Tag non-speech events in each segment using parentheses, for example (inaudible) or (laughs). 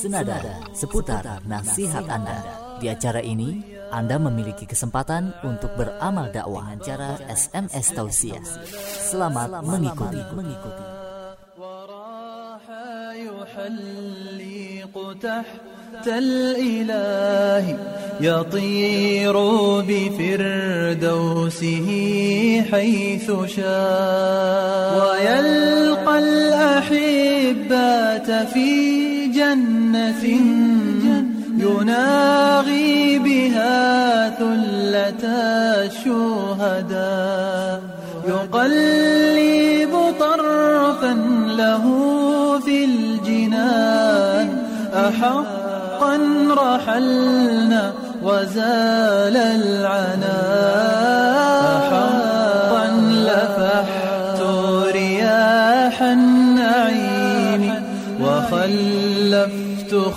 senada seputar nasihat Anda. Di acara ini, Anda memiliki kesempatan untuk beramal dakwah dengan cara SMS tausiah. Selamat mengikuti. mengikuti. تحت الإله يطير بفردوسه حيث شاء ويلقى الأحبة في جنة يناغي بها ثلة الشهداء. يقلب طرفا له في الجنان. أحقا رحلنا وزال العنا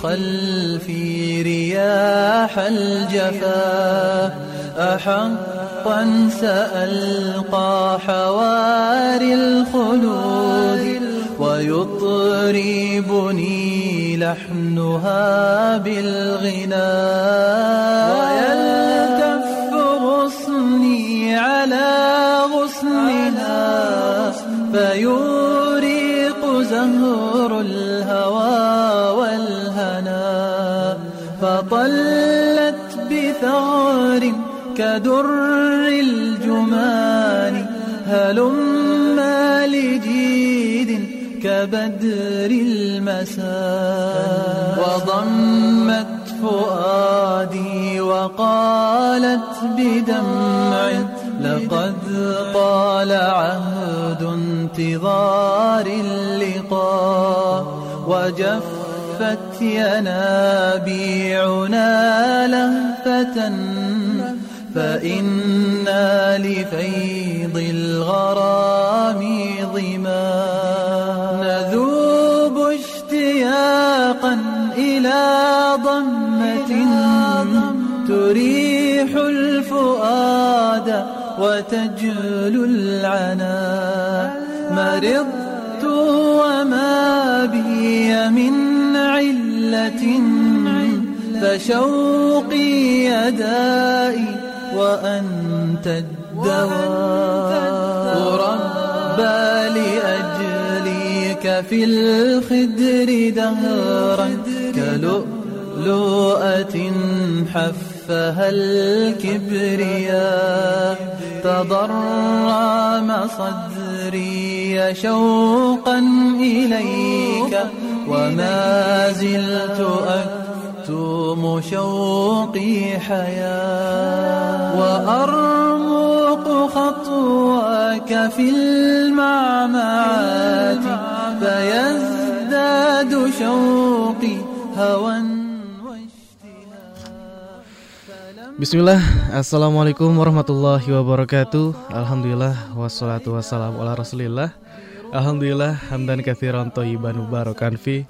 خلفي رياح الجفا أحقا سألقى حواري الخلود ويطربني لحنها بالغنى. ويلتف غصني على غصنها فيوريق زهر فطلت بثغر كدر الجمان هلم لجيد كبدر المساء. وضمت فؤادي وقالت بدمع لقد طال عهد انتظار اللقاء وجفت ينابيعنا لهفة فإنا لفيض الغرام ظما. نذوب اشتياقا إلى ضمة تريح الفؤاد وتجلو العنا. مرضت وما فشوقي يدائي وأنت الدواء. ربى لأجليك في الخدر دهرا كلؤلؤة حفها الكبرياء. تضرم صدري شوقا إليك. وما زلت أكتم شوقي حياة وأرمق خطواك في المعمعات فيزداد شوقي هوى Bismillah, Assalamualaikum warahmatullahi wabarakatuh Alhamdulillah, wassalatu wassalamu ala rasulillah Alhamdulillah, hamdan kathiran toyiban mubarakan fi.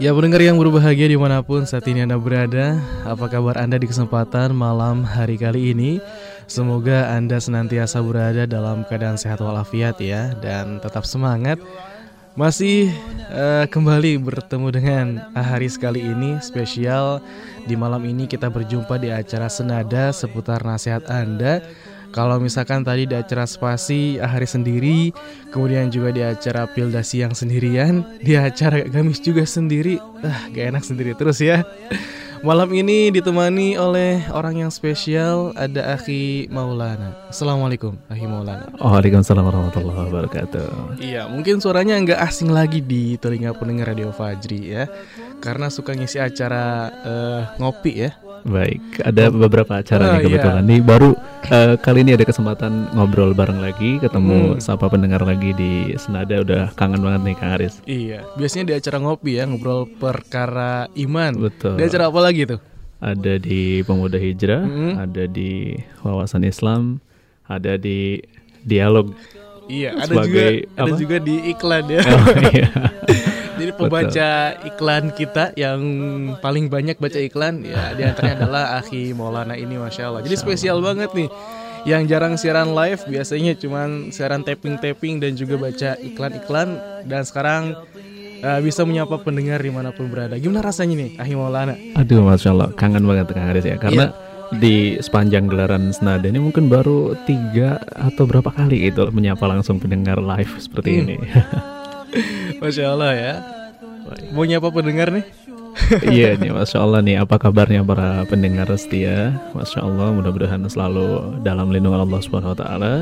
Ya pendengar yang berbahagia di mana pun saat ini Anda berada Apa kabar Anda di kesempatan malam hari kali ini? Semoga Anda senantiasa berada dalam keadaan sehat walafiat ya Dan tetap semangat masih uh, kembali bertemu dengan Haris kali ini spesial di malam ini kita berjumpa di acara Senada seputar nasihat Anda. Kalau misalkan tadi di acara Spasi Ahari sendiri, kemudian juga di acara Pilda Siang sendirian, di acara Gamis juga sendiri, ah gak enak sendiri terus ya. Malam ini ditemani oleh orang yang spesial ada Akhi Maulana. Assalamualaikum Akhi Maulana. Waalaikumsalam warahmatullahi wabarakatuh. Iya, mungkin suaranya nggak asing lagi di telinga pendengar Radio Fajri ya, karena suka ngisi acara uh, ngopi ya. Baik, ada beberapa acara oh, nih kebetulan. Iya. Nih baru uh, kali ini ada kesempatan ngobrol bareng lagi, ketemu hmm. sapa pendengar lagi di Senada udah kangen banget nih Kang Aris. Iya, biasanya di acara ngopi ya, ngobrol perkara iman. Betul. Di acara apa lagi tuh? Ada di Pemuda Hijrah, hmm. ada di Wawasan Islam, ada di Dialog. Iya, ada juga apa? ada juga di iklan ya. Oh, iya. (laughs) Jadi pembaca Betul. iklan kita yang paling banyak baca iklan ya di antaranya adalah Akhi Maulana ini Masya Allah. Jadi spesial banget nih. yang jarang siaran live biasanya cuman siaran tapping-tapping dan juga baca iklan-iklan dan sekarang uh, bisa menyapa pendengar di mana pun berada. Gimana rasanya nih, Ahi Maulana? Aduh, masya Allah, kangen banget Kang Haris ya, karena iya. di sepanjang gelaran senada ini mungkin baru tiga atau berapa kali itu menyapa langsung pendengar live seperti hmm. ini. (laughs) (laughs) masya Allah ya. Mau nyapa pendengar nih? (laughs) iya nih, masya Allah nih. Apa kabarnya para pendengar setia? Masya Allah, mudah-mudahan selalu dalam lindungan Allah Subhanahu Wa Taala.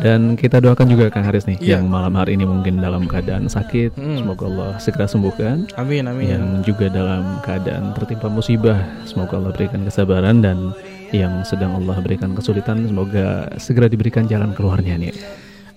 Dan kita doakan juga Kang Haris nih yeah. yang malam hari ini mungkin dalam keadaan sakit, hmm. semoga Allah segera sembuhkan. Amin amin. Yang juga dalam keadaan tertimpa musibah, semoga Allah berikan kesabaran dan yang sedang Allah berikan kesulitan, semoga segera diberikan jalan keluarnya nih.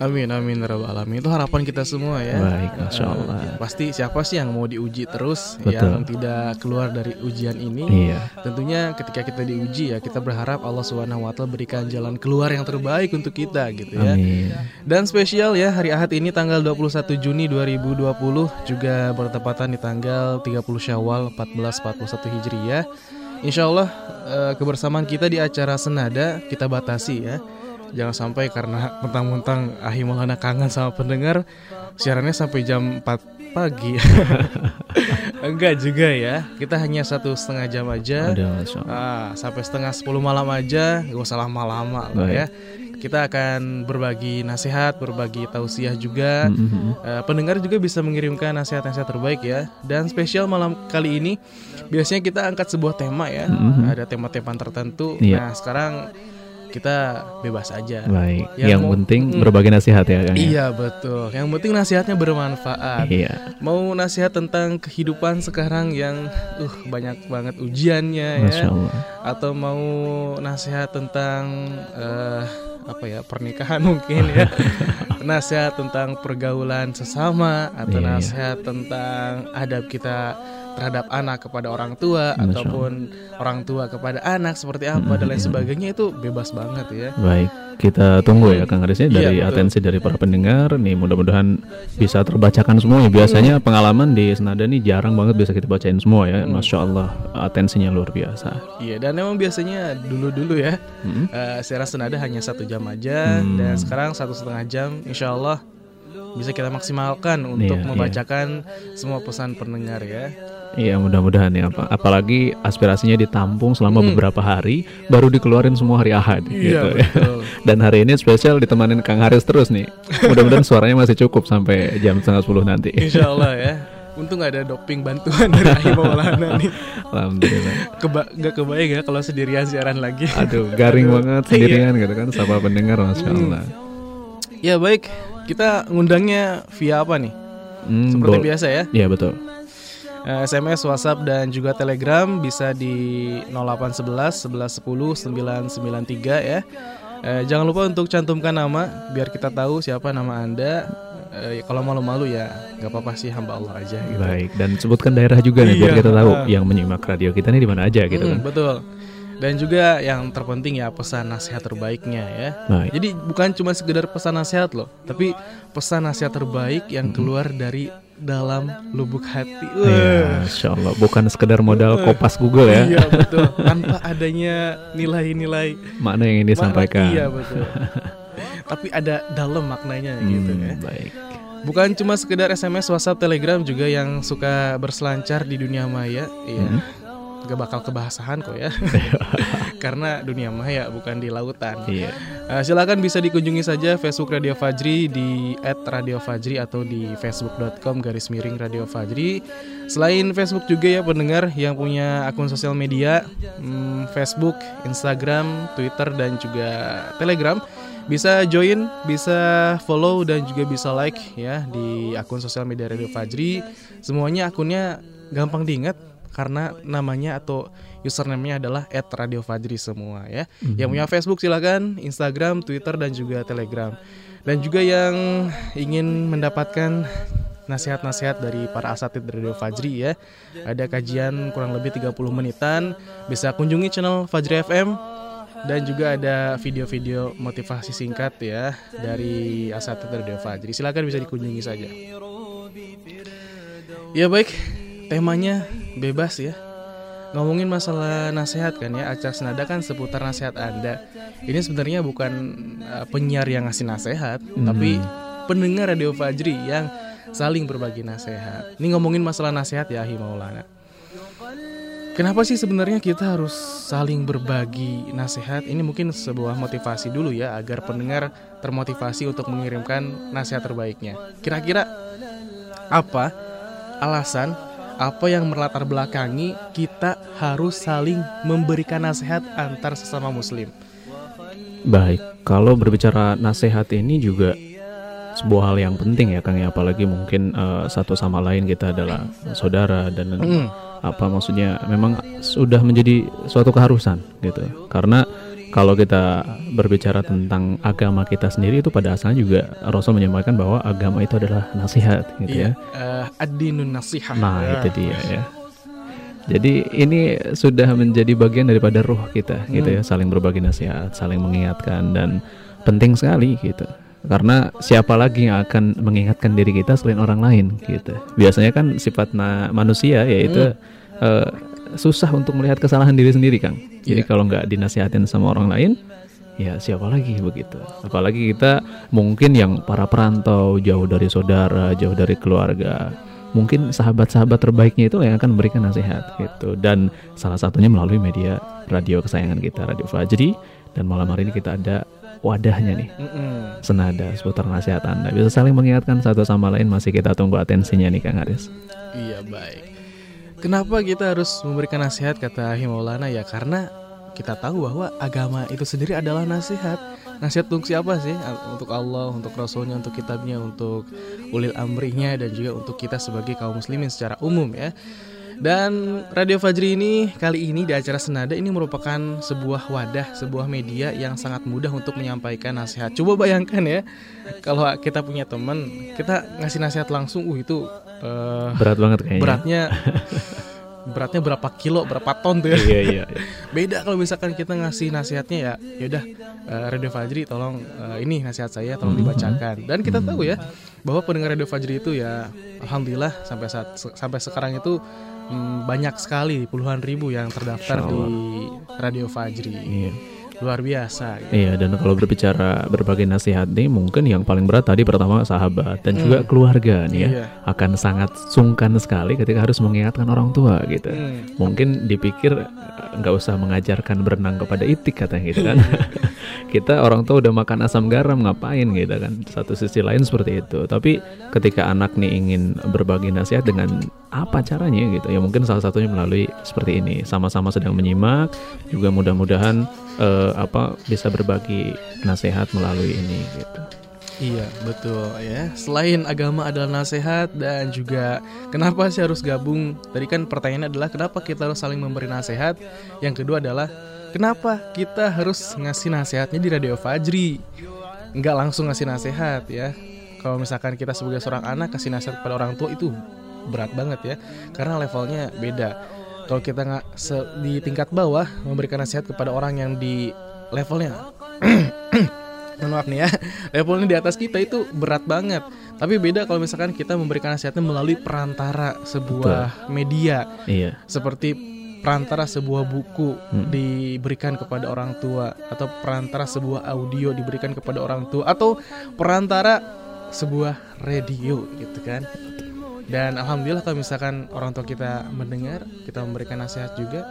Amin amin ya rabbal alamin. Itu harapan kita semua ya. Baik, masya Allah. Uh, pasti siapa sih yang mau diuji terus Betul. yang tidak keluar dari ujian ini? Iya. Tentunya ketika kita diuji ya kita berharap Allah Subhanahu wa taala berikan jalan keluar yang terbaik untuk kita gitu ya. Amin. Dan spesial ya hari Ahad ini tanggal 21 Juni 2020 juga bertepatan di tanggal 30 Syawal 1441 Hijriah. Insya Allah uh, kebersamaan kita di acara Senada kita batasi ya jangan sampai karena mentang-mentang Ahi Maulana kangen sama pendengar siarannya sampai jam 4 pagi (laughs) enggak juga ya kita hanya satu setengah jam aja ah, sampai setengah 10 malam aja gak usah lama-lama lah ya kita akan berbagi nasihat, berbagi tausiah juga. Mm -hmm. uh, pendengar juga bisa mengirimkan nasihat-nasihat terbaik ya. Dan spesial malam kali ini biasanya kita angkat sebuah tema ya. Mm -hmm. Ada tema-tema tertentu. Yeah. Nah, sekarang kita bebas aja. Baik. Yang, yang mau, penting mm, berbagi nasihat ya Kang. Ya? Iya betul. Yang penting nasihatnya bermanfaat. Iya. Mau nasihat tentang kehidupan sekarang yang uh banyak banget ujiannya ya. Masya ya. Allah. Atau mau nasihat tentang uh, apa ya pernikahan (laughs) mungkin ya (laughs) nasihat tentang pergaulan sesama atau iya, iya. nasihat iya. tentang adab kita terhadap anak kepada orang tua Masya ataupun orang tua kepada anak seperti apa hmm, dan lain sebagainya itu bebas banget ya. Baik, kita tunggu ya Kang Arisnya iya, dari iya, atensi dari para pendengar nih mudah-mudahan bisa terbacakan semua ya. Biasanya pengalaman di Senada nih jarang banget bisa kita bacain semua ya. Hmm. Masya Allah atensinya luar biasa. Iya dan memang biasanya dulu-dulu ya hmm. uh, secara Senada hanya satu jam aja hmm. dan sekarang satu setengah jam Insya Allah bisa kita maksimalkan untuk iya, iya. membacakan iya. semua pesan pendengar ya. Iya mudah-mudahan ya apa apalagi aspirasinya ditampung selama hmm. beberapa hari baru dikeluarin semua hari Ahad iya, gitu ya. (laughs) Dan hari ini spesial ditemanin Kang Haris terus nih. Mudah-mudahan suaranya masih cukup sampai jam setengah sepuluh nanti. Insya Allah ya. Untung ada doping bantuan dari Ahim Maulana nih. Alhamdulillah. Keba gak kebayang ya kalau sendirian siaran lagi. Aduh, garing Aduh. banget sendirian gitu kan sama pendengar Masya hmm. Allah. Ya baik, kita ngundangnya via apa nih? Hmm, Seperti biasa ya. Iya betul. SMS, eh, WhatsApp dan juga Telegram bisa di 0811 1110 993 ya. Eh, jangan lupa untuk cantumkan nama biar kita tahu siapa nama Anda. Eh, kalau malu-malu ya nggak apa-apa sih hamba Allah aja gitu. Baik, dan sebutkan daerah juga nih iya, biar kita tahu uh, yang menyimak radio kita nih di mana aja gitu kan. Betul. Dan juga yang terpenting ya pesan nasihat terbaiknya ya. Baik. Jadi bukan cuma sekedar pesan nasihat loh, tapi pesan nasihat terbaik yang keluar dari dalam lubuk hati. Ya, Insya Allah bukan sekedar modal kopas Google ya. Iya betul. Tanpa adanya nilai-nilai makna yang ini sampaikan. Iya betul. (laughs) Tapi ada dalam maknanya hmm, gitu ya. Baik. Bukan cuma sekedar SMS, WhatsApp, Telegram juga yang suka berselancar di dunia maya. Iya. Hmm gak bakal kebahasahan kok ya. (laughs) Karena dunia maya bukan di lautan. Iya. uh, silakan bisa dikunjungi saja Facebook Radio Fajri di @radiofajri atau di facebook.com garis miring Radio Fajri. Selain Facebook juga ya pendengar yang punya akun sosial media hmm, Facebook Instagram Twitter dan juga Telegram. Bisa join, bisa follow dan juga bisa like ya di akun sosial media Radio Fajri. Semuanya akunnya gampang diingat karena namanya atau username-nya adalah @radiofajri semua ya. Mm-hmm. Yang punya Facebook silakan, Instagram, Twitter dan juga Telegram. Dan juga yang ingin mendapatkan nasihat-nasihat dari para asatid Radio Fajri ya. Ada kajian kurang lebih 30 menitan, bisa kunjungi channel Fajri FM dan juga ada video-video motivasi singkat ya dari asatid Radio Fajri. Silakan bisa dikunjungi saja. Ya baik, temanya bebas ya. ngomongin masalah nasihat kan ya acara senada kan seputar nasihat anda ini sebenarnya bukan uh, penyiar yang ngasih nasihat hmm. tapi pendengar radio Fajri yang saling berbagi nasihat ini ngomongin masalah nasihat ya Ahi Maulana Kenapa sih sebenarnya kita harus saling berbagi nasihat? Ini mungkin sebuah motivasi dulu ya agar pendengar termotivasi untuk mengirimkan nasihat terbaiknya. Kira-kira apa alasan apa yang melatar belakangi kita harus saling memberikan nasihat antar sesama muslim. Baik, kalau berbicara nasihat ini juga sebuah hal yang penting ya Kang ya apalagi mungkin uh, satu sama lain kita adalah saudara dan mm. apa maksudnya memang sudah menjadi suatu keharusan gitu. Karena kalau kita berbicara tentang agama kita sendiri itu pada asalnya juga Rasul menyampaikan bahwa agama itu adalah nasihat gitu iya, ya. Uh, ad-dinun nasihat. Nah, ya. itu dia ya. Jadi ini sudah menjadi bagian daripada ruh kita hmm. gitu ya, saling berbagi nasihat, saling mengingatkan dan penting sekali gitu. Karena siapa lagi yang akan mengingatkan diri kita selain orang lain gitu. Biasanya kan sifat manusia yaitu hmm. uh, susah untuk melihat kesalahan diri sendiri Kang. Jadi yeah. kalau nggak dinasihatin sama orang lain, ya siapa lagi begitu. Apalagi kita mungkin yang para perantau jauh dari saudara, jauh dari keluarga. Mungkin sahabat-sahabat terbaiknya itu yang akan memberikan nasihat gitu. Dan salah satunya melalui media radio kesayangan kita, Radio Fajri. Dan malam hari ini kita ada wadahnya nih senada seputar nasihat anda bisa saling mengingatkan satu sama lain masih kita tunggu atensinya nih Kang Aris iya baik Kenapa kita harus memberikan nasihat kata Himaulana ya karena kita tahu bahwa agama itu sendiri adalah nasihat. Nasihat untuk siapa sih? Untuk Allah, untuk Rasulnya, untuk kitabnya, untuk ulil amrinya dan juga untuk kita sebagai kaum muslimin secara umum ya. Dan Radio Fajri ini kali ini di acara Senada ini merupakan sebuah wadah, sebuah media yang sangat mudah untuk menyampaikan nasihat. Coba bayangkan ya, kalau kita punya teman, kita ngasih nasihat langsung, uh itu uh, berat banget kayaknya. Beratnya beratnya berapa kilo, berapa ton tuh ya. Iya, iya, iya. (laughs) Beda kalau misalkan kita ngasih nasihatnya ya, yaudah uh, Radio Fajri tolong uh, ini nasihat saya tolong mm-hmm. dibacakan. Dan kita tahu ya bahwa pendengar Radio Fajri itu ya alhamdulillah sampai saat sampai sekarang itu hmm, banyak sekali puluhan ribu yang terdaftar di Radio Fajri. Iya luar biasa. Gitu. Iya, dan kalau berbicara berbagai nasihat nih, mungkin yang paling berat tadi pertama sahabat dan hmm. juga keluarga nih ya, iya. akan sangat sungkan sekali ketika harus mengingatkan orang tua gitu. Hmm. Mungkin dipikir nggak usah mengajarkan berenang kepada itik katanya gitu kan. (laughs) Kita orang tua udah makan asam garam ngapain gitu kan. Satu sisi lain seperti itu. Tapi ketika anak nih ingin berbagi nasihat dengan apa caranya gitu ya mungkin salah satunya melalui seperti ini sama-sama sedang menyimak juga mudah-mudahan uh, apa bisa berbagi nasihat melalui ini gitu. Iya betul ya. Selain agama adalah nasihat dan juga kenapa sih harus gabung? Tadi kan pertanyaannya adalah kenapa kita harus saling memberi nasihat. Yang kedua adalah kenapa kita harus ngasih nasihatnya di Radio Fajri? Nggak langsung ngasih nasihat ya. Kalau misalkan kita sebagai seorang anak kasih nasihat kepada orang tua itu berat banget ya, karena levelnya beda kalau kita nggak di tingkat bawah memberikan nasihat kepada orang yang di levelnya (clears throat) maaf nih ya levelnya di atas kita itu berat banget tapi beda kalau misalkan kita memberikan nasihatnya melalui perantara sebuah Betul. media iya. seperti perantara sebuah buku hmm. diberikan kepada orang tua atau perantara sebuah audio diberikan kepada orang tua atau perantara sebuah radio gitu kan dan alhamdulillah kalau misalkan orang tua kita mendengar kita memberikan nasihat juga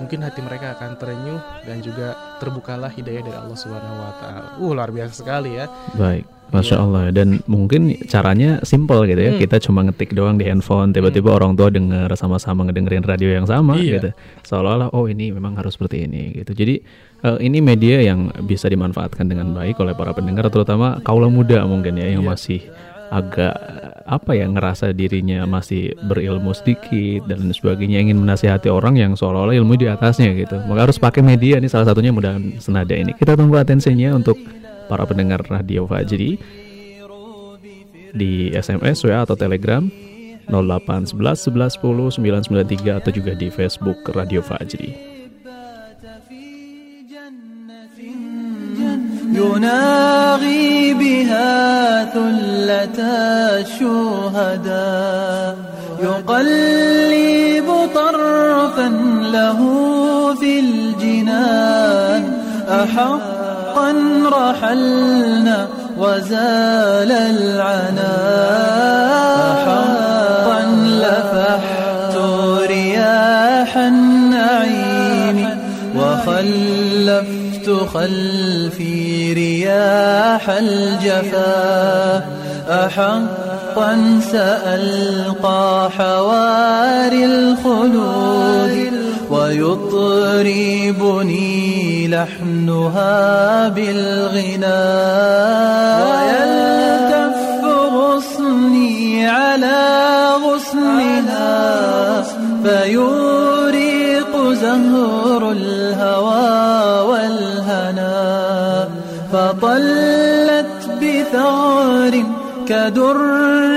mungkin hati mereka akan terenyuh dan juga terbukalah hidayah dari Allah Subhanahu wa taala. Uh luar biasa sekali ya. Baik. Masya iya. Allah dan mungkin caranya simple gitu ya hmm. kita cuma ngetik doang di handphone tiba-tiba hmm. orang tua dengar sama-sama ngedengerin radio yang sama iya. gitu seolah-olah oh ini memang harus seperti ini gitu jadi uh, ini media yang bisa dimanfaatkan dengan baik oleh para pendengar terutama kaula muda mungkin ya yang iya. masih agak apa ya ngerasa dirinya masih berilmu sedikit dan sebagainya ingin menasihati orang yang seolah-olah ilmu di atasnya gitu maka harus pakai media ini salah satunya mudah senada ini kita tunggu atensinya untuk para pendengar radio Fajri di SMS WA atau Telegram 08 11 11 10 993 atau juga di Facebook Radio Fajri. يناغي بها ثلة الشهداء. يقلب طرفا له في الجنان. أحقا رحلنا وزال العنا أحقا لفحت خلفي رياح الجفا أحقا سألقى حواري الخلود ويطربني لحنها بالغنى. ويلتف غصني على غصنها فيوريق زهر الهوى. فطلت بثغر كدر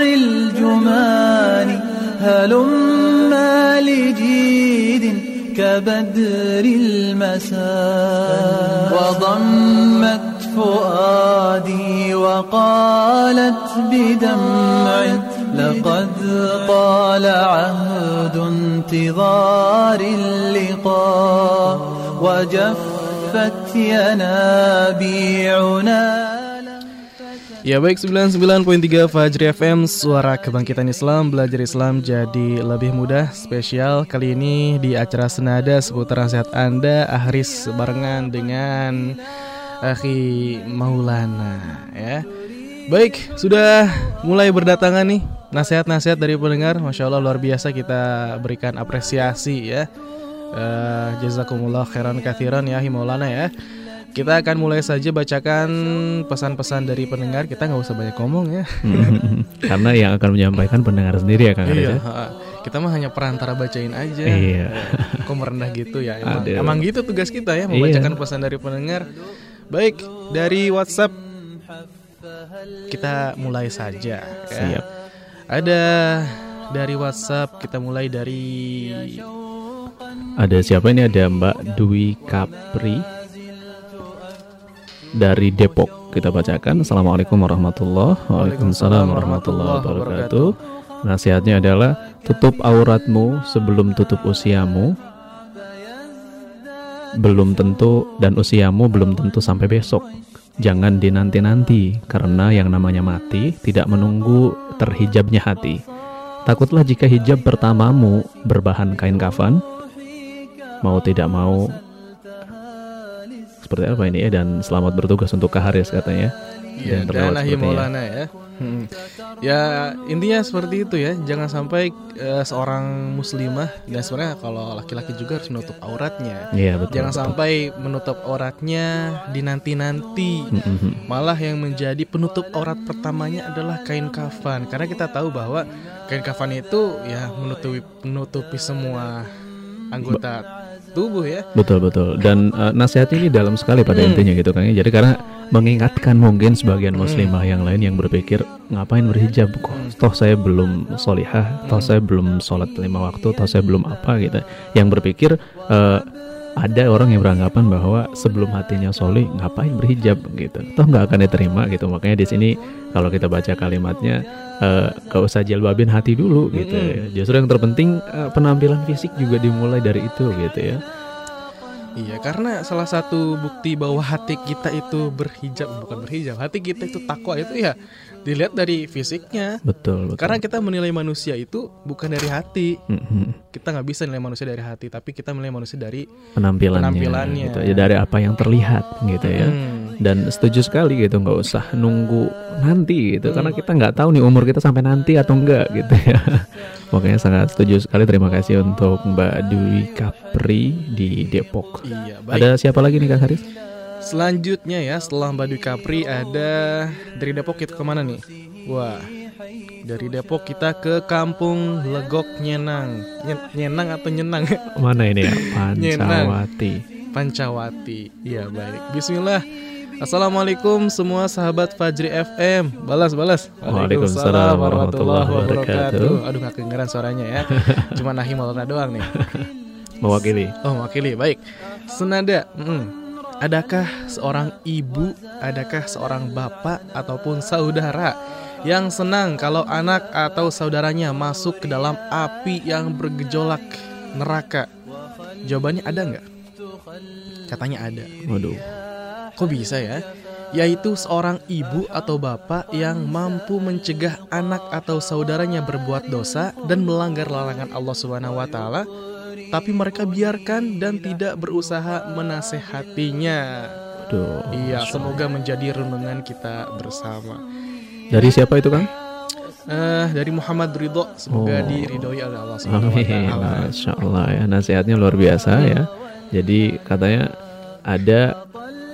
الجمان هلما لجيد كبدر المساء وضمت فؤادي وقالت بدمع لقد طال عهد انتظار اللقاء وجفت ينابيعنا Ya baik 99.3 Fajri FM Suara Kebangkitan Islam Belajar Islam jadi lebih mudah Spesial kali ini di acara Senada Seputar nasihat Anda Ahris barengan dengan Akhi Maulana ya Baik sudah mulai berdatangan nih Nasihat-nasihat dari pendengar Masya Allah luar biasa kita berikan apresiasi ya uh, Jazakumullah khairan kathiran ya Maulana ya kita akan mulai saja bacakan pesan-pesan dari pendengar. Kita nggak usah banyak ngomong ya. (laughs) Karena yang akan menyampaikan pendengar sendiri ya Kang Iya, kita mah hanya perantara bacain aja. Iya. Kok merendah gitu ya? Emang, Aduh. emang gitu tugas kita ya, Iya. membacakan pesan dari pendengar. Baik, dari WhatsApp kita mulai saja. ya. Siap. Ada dari WhatsApp kita mulai dari Ada siapa ini? Ada Mbak Dwi Kapri dari Depok. Kita bacakan. Assalamualaikum warahmatullahi Waalaikumsalam warahmatullahi wabarakatuh. Nasihatnya adalah tutup auratmu sebelum tutup usiamu. Belum tentu dan usiamu belum tentu sampai besok. Jangan dinanti-nanti karena yang namanya mati tidak menunggu terhijabnya hati. Takutlah jika hijab pertamamu berbahan kain kafan, mau tidak mau seperti apa ini ya dan selamat bertugas untuk Kak Haris katanya. Iya, Dan terlewat. Maulana ya. Hmm. Ya intinya seperti itu ya. Jangan sampai eh, seorang muslimah dan sebenarnya kalau laki-laki juga harus menutup auratnya. Iya betul. Jangan betul. sampai menutup auratnya dinanti-nanti. Mm-mm. Malah yang menjadi penutup aurat pertamanya adalah kain kafan. Karena kita tahu bahwa kain kafan itu ya menutupi menutupi semua anggota tubuh ya. Betul betul. Dan eh, nasihat ini dalam sekali pada Hmm. intinya gitu kan. ya. Jadi karena mengingatkan mungkin sebagian muslimah yang lain yang berpikir ngapain berhijab kok Hmm. toh saya belum solihah, toh saya belum sholat lima waktu, toh saya belum apa gitu. Yang berpikir eh, ada orang yang beranggapan bahwa sebelum hatinya solih ngapain berhijab gitu, toh nggak akan diterima gitu. Makanya di sini kalau kita baca kalimatnya gak usah jilbabin hati dulu gitu. Mm-mm. ya. Justru yang terpenting eh, penampilan fisik juga dimulai dari itu gitu ya. Iya, karena salah satu bukti bahwa hati kita itu berhijab bukan berhijab, hati kita itu takwa itu ya dilihat dari fisiknya. Betul, betul. Karena kita menilai manusia itu bukan dari hati. Mhm. Kita nggak bisa nilai manusia dari hati, tapi kita menilai manusia dari penampilannya, Penampilannya. gitu ya dari apa yang terlihat gitu ya Hmm. Dan setuju sekali gitu nggak usah nunggu nanti gitu karena kita nggak tahu nih umur kita sampai nanti atau enggak gitu ya (laughs) makanya sangat setuju sekali terima kasih untuk Mbak Dwi Kapri di Depok Iya, baik. ada siapa lagi nih Kak Haris Selanjutnya ya, setelah Mbak Dwi Capri ada dari Depok kita ke mana nih? Wah, dari Depok kita ke Kampung Legok Nyenang. Nyen- Nyenang atau Nyenang? mana ini ya (laughs) Nyenang. Pancawati Pancawati. Iya baik. Bismillah. Assalamualaikum semua sahabat Fajri FM. Balas balas. Waalaikumsalam warahmatullahi wabarakatuh. Aduh nggak kedengeran suaranya ya. (laughs) Cuma Nahi Maulana doang nih. mewakili Oh mewakili baik. Senada. mm. Adakah seorang ibu, adakah seorang bapak ataupun saudara yang senang kalau anak atau saudaranya masuk ke dalam api yang bergejolak neraka? Jawabannya ada nggak? Katanya ada. Waduh. Kok bisa ya? Yaitu seorang ibu atau bapak yang mampu mencegah anak atau saudaranya berbuat dosa dan melanggar larangan Allah Subhanahu wa taala, tapi mereka biarkan dan tidak berusaha menasehatinya. Iya, semoga menjadi renungan kita bersama. Dari siapa itu, Kang? Eh, dari Muhammad Ridho, semoga Oh. diridhoi oleh Allah Subhanahu wa taala. Masya Allah ya nasihatnya luar biasa ya. Jadi katanya ada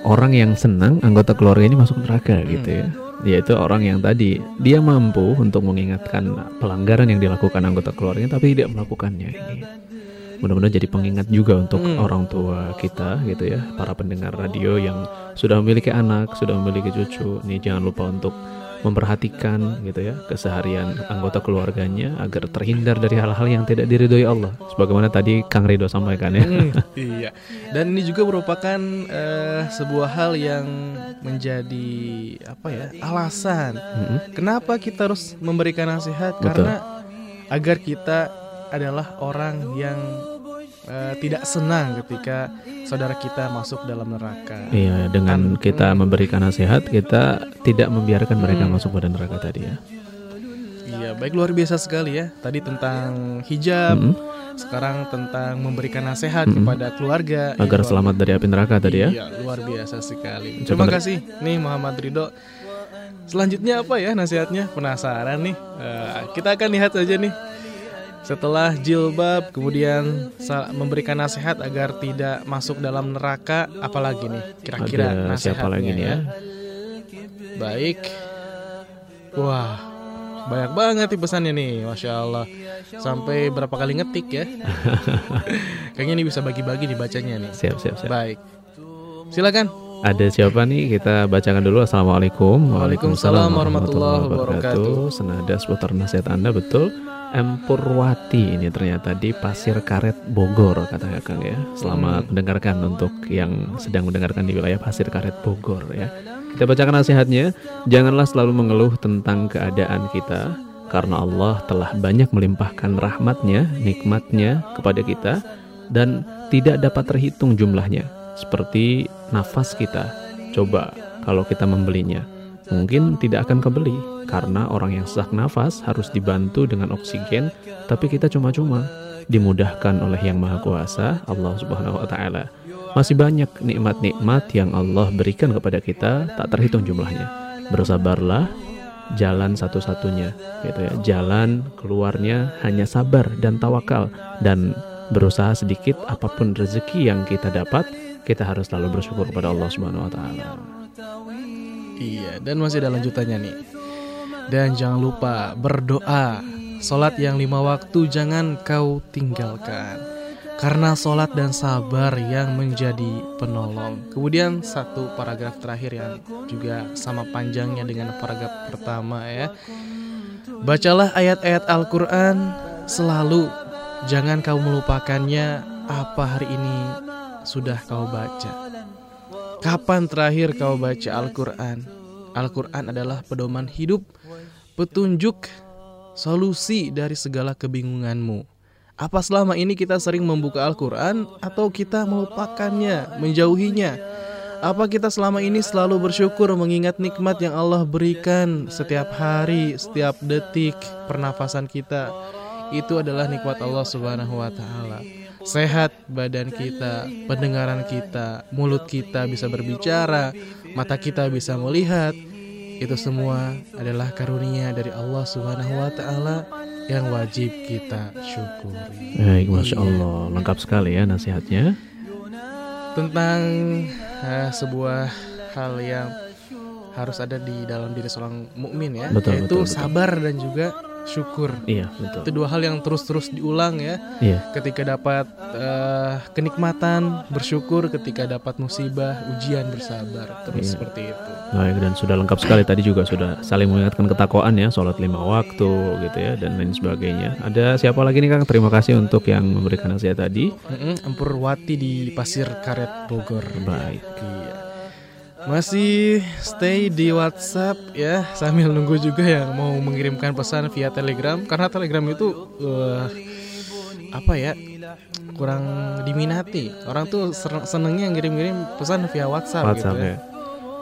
orang yang senang anggota keluarga ini masuk neraka gitu ya. Yaitu orang yang tadi dia mampu untuk mengingatkan pelanggaran yang dilakukan anggota keluarganya tapi tidak melakukannya ini. Mudah-mudahan jadi pengingat juga untuk Hmm. orang tua kita gitu ya, para pendengar radio yang sudah memiliki anak, sudah memiliki cucu. Nih jangan lupa untuk memperhatikan gitu ya keseharian anggota keluarganya agar terhindar dari hal-hal yang tidak diridhoi Allah. Sebagaimana tadi Kang Ridho sampaikan ya. Hmm, iya. Dan ini juga merupakan eh, sebuah hal yang menjadi apa ya alasan Mm-mm. kenapa kita harus memberikan nasihat Betul. karena agar kita adalah orang yang eh, tidak senang ketika saudara kita masuk dalam neraka. Iya, dengan Kan- kita memberikan nasihat, kita tidak membiarkan mereka Hmm. masuk pada neraka tadi ya. Iya, baik luar biasa sekali ya. Tadi tentang hijab, Mm-mm. sekarang tentang memberikan nasihat Mm-mm. kepada keluarga Agar Itu selamat dari api neraka tadi ya. Iya, luar biasa sekali. Coba Terima kasih nih Muhammad Ridho. Selanjutnya apa ya nasihatnya? Penasaran nih. Eh, kita akan lihat saja nih. Setelah jilbab, kemudian memberikan nasihat agar tidak masuk dalam neraka, apalagi nih kira-kira nasihatnya siapa lagi nih ya? Baik. Wah, banyak banget nih pesannya nih, masya Allah. Sampai berapa kali ngetik ya? (laughs) Kayaknya ini bisa bagi-bagi dibacanya nih. Siap, siap, siap. Baik. Silakan. Ada siapa nih? Kita bacakan dulu. Assalamualaikum. Waalaikumsalam warahmatullahi wabarakatuh. Senada seputar nasihat Anda betul. M Purwati ini ternyata di Pasir Karet Bogor katanya Kang ya. Selamat Hmm. mendengarkan untuk yang sedang mendengarkan di wilayah Pasir Karet Bogor ya. Kita bacakan nasihatnya. Janganlah selalu mengeluh tentang keadaan kita karena Allah telah banyak melimpahkan rahmatnya, nikmatnya kepada kita dan tidak dapat terhitung jumlahnya seperti nafas kita. Coba kalau kita membelinya, mungkin tidak akan kebeli karena orang yang sesak nafas harus dibantu dengan oksigen, tapi kita cuma-cuma dimudahkan oleh Yang Maha Kuasa, Allah Subhanahu wa taala. Masih banyak nikmat-nikmat yang Allah berikan kepada kita tak terhitung jumlahnya. Bersabarlah, jalan satu-satunya gitu ya. Jalan keluarnya hanya sabar dan tawakal dan berusaha sedikit apa pun rezeki yang kita dapat, kita harus selalu bersyukur kepada Allah Subhanahu wa taala. Iya, dan masih ada lanjutannya nih. Dan jangan lupa berdoa. Sholat yang lima waktu jangan kau tinggalkan. Karena sholat dan sabar yang menjadi penolong. Kemudian satu paragraf terakhir yang juga sama panjangnya dengan paragraf pertama ya. Bacalah ayat-ayat Al-Quran selalu. Jangan kau melupakannya apa hari ini sudah kau baca. Kapan terakhir kau baca Al-Quran? Al-Quran adalah pedoman hidup, petunjuk, solusi dari segala kebingunganmu. Apa selama ini kita sering membuka Al-Quran atau kita melupakannya, menjauhinya? Apa kita selama ini selalu bersyukur mengingat nikmat yang Allah berikan setiap hari, setiap detik pernafasan kita? Itu adalah nikmat Allah Subhanahu wa taala. Sehat badan kita, pendengaran kita, mulut kita bisa berbicara, mata kita bisa melihat. Itu semua adalah karunia dari Allah Subhanahu wa taala yang wajib kita syukuri. Baik, masya Allah, lengkap sekali ya nasihatnya. Tentang eh, sebuah hal yang harus ada di dalam diri seorang mukmin ya, Betul, yaitu betul, betul. sabar dan juga syukur. Iya, betul. Itu dua hal yang terus-terus diulang ya. Iya, ketika dapat eh, kenikmatan bersyukur ketika dapat musibah ujian bersabar terus Iya. seperti itu baik dan sudah lengkap sekali tadi juga sudah saling mengingatkan ketakwaan ya, sholat lima waktu gitu ya dan lain sebagainya. Ada siapa lagi nih Kang? Terima kasih untuk yang memberikan nasihat tadi. Mm-mm, Empur Wati di Pasir Karet Bogor Baik. Iya. Masih stay di WhatsApp ya sambil nunggu juga yang mau mengirimkan pesan via Telegram karena Telegram itu eh, apa ya kurang diminati. Orang tuh senengnya ngirim-ngirim pesan via WhatsApp, WhatsApp gitu ya. ya.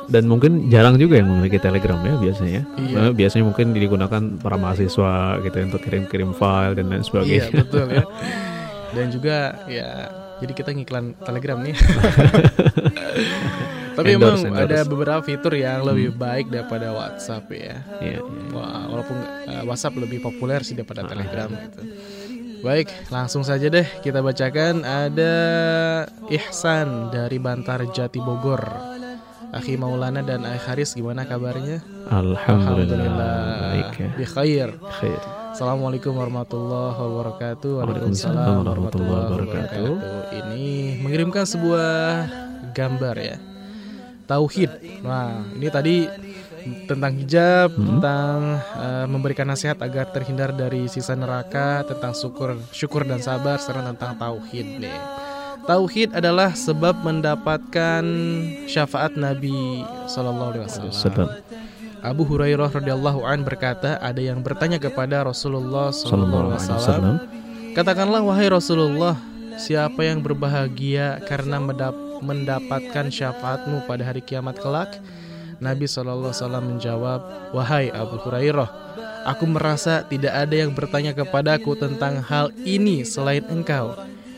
Dan mungkin jarang juga yang memiliki Telegram ya biasanya. Iya. Nah, biasanya mungkin digunakan para mahasiswa gitu ya, untuk kirim-kirim file dan lain Iya sebagainya. betul ya. (laughs) Dan juga ya jadi kita ngiklan Telegram nih. (laughs) Tapi Endorse, emang endorse. ada beberapa fitur yang lebih baik daripada WhatsApp ya. Iya, iya. Wah, walaupun uh, WhatsApp lebih populer sih daripada Telegram gitu. Baik, langsung saja deh kita bacakan ada Ihsan dari Bantar Jati Bogor. Akhi Maulana dan Akhi Haris gimana kabarnya? Alhamdulillah. Baik ya. Bi khair. Khair. Assalamualaikum warahmatullahi wabarakatuh. Waalaikumsalam warahmatullahi wabarakatuh. Ini mengirimkan sebuah gambar ya. Tauhid. Nah, ini tadi tentang hijab, Hmm. tentang eh, memberikan nasihat agar terhindar dari sisa neraka, tentang syukur, syukur dan sabar, serta tentang tauhid nih. Tauhid adalah sebab mendapatkan syafaat Nabi Shallallahu Alaihi Wasallam. Abu Hurairah radhiyallahu an berkata, ada yang bertanya kepada Rasulullah Sallallahu sallallahu alaihi wasallam, katakanlah wahai Rasulullah, siapa yang berbahagia karena mendap- mendapatkan syafaatmu pada hari kiamat kelak? Nabi wasallam menjawab, wahai Abu Hurairah, aku merasa tidak ada yang bertanya kepadaku tentang hal ini selain engkau.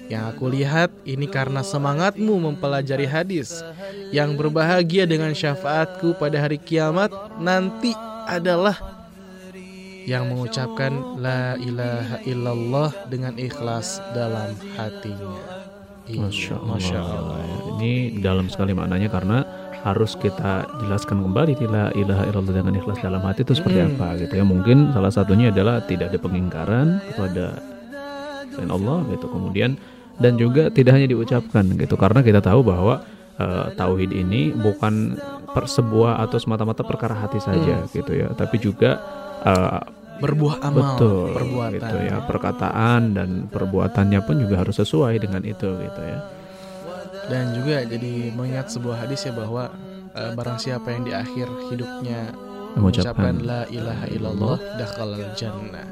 Yang aku lihat ini karena semangatmu mempelajari hadis. Yang berbahagia dengan syafaatku pada hari kiamat nanti adalah yang mengucapkan la ilaha illallah dengan ikhlas dalam hatinya. Iya, Masya Allah. Masya Allah. Ini dalam sekali maknanya karena harus kita jelaskan kembali la ilaha illallah dengan ikhlas dalam hati itu seperti Hmm. apa gitu ya. Mungkin salah satunya adalah tidak ada pengingkaran kepada selain Allah gitu. Kemudian dan juga tidak hanya diucapkan gitu karena kita tahu bahwa eh, tauhid ini bukan per sebuah atau semata-mata perkara hati saja gitu ya, tapi juga eh, Berbuah amal, betul perbuatan. gitu ya. Perkataan dan perbuatannya pun juga harus sesuai dengan itu gitu ya. Dan juga jadi mengingat sebuah hadis ya bahwa eh, barang siapa yang di akhir hidupnya mengucapkan mengucapkan la ilaha illallah dakhalal jannah.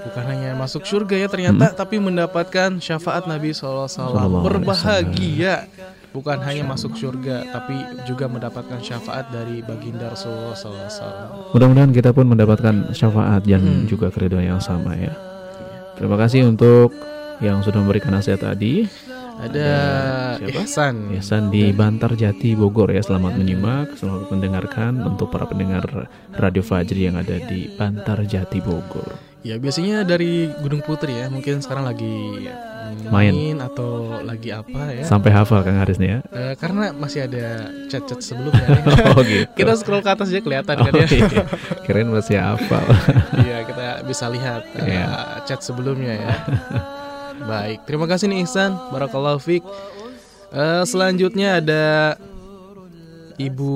Bukan hanya masuk surga ya ternyata tapi mendapatkan syafaat Nabi Sallallahu alaihi berbahagia bukan hanya masuk surga tapi juga mendapatkan syafaat dari baginda Rasulullah SAW. mudah-mudahan kita pun mendapatkan syafaat dan Hmm. juga keriduan yang sama ya terima kasih untuk yang sudah memberikan nasihat tadi Ada siapa? Ihsan. Ihsan di Bantar Jati Bogor ya selamat menyimak selamat mendengarkan untuk para pendengar Radio Fajri yang ada di Bantar Jati Bogor Ya biasanya dari Gunung Putri ya mungkin sekarang lagi Main. atau lagi apa ya? sampai hafal Kang Haris nih ya Eh, karena masih ada chat-chat sebelumnya. nih. (laughs) oh gitu kita scroll ke atas aja kelihatan kan Oh, ya. iya. kirain masih hafal (laughs) Iya kita bisa lihat Iya. chat sebelumnya ya. Baik, terima kasih nih Ihsan, Barakallahu Fik. Eh, selanjutnya ada Ibu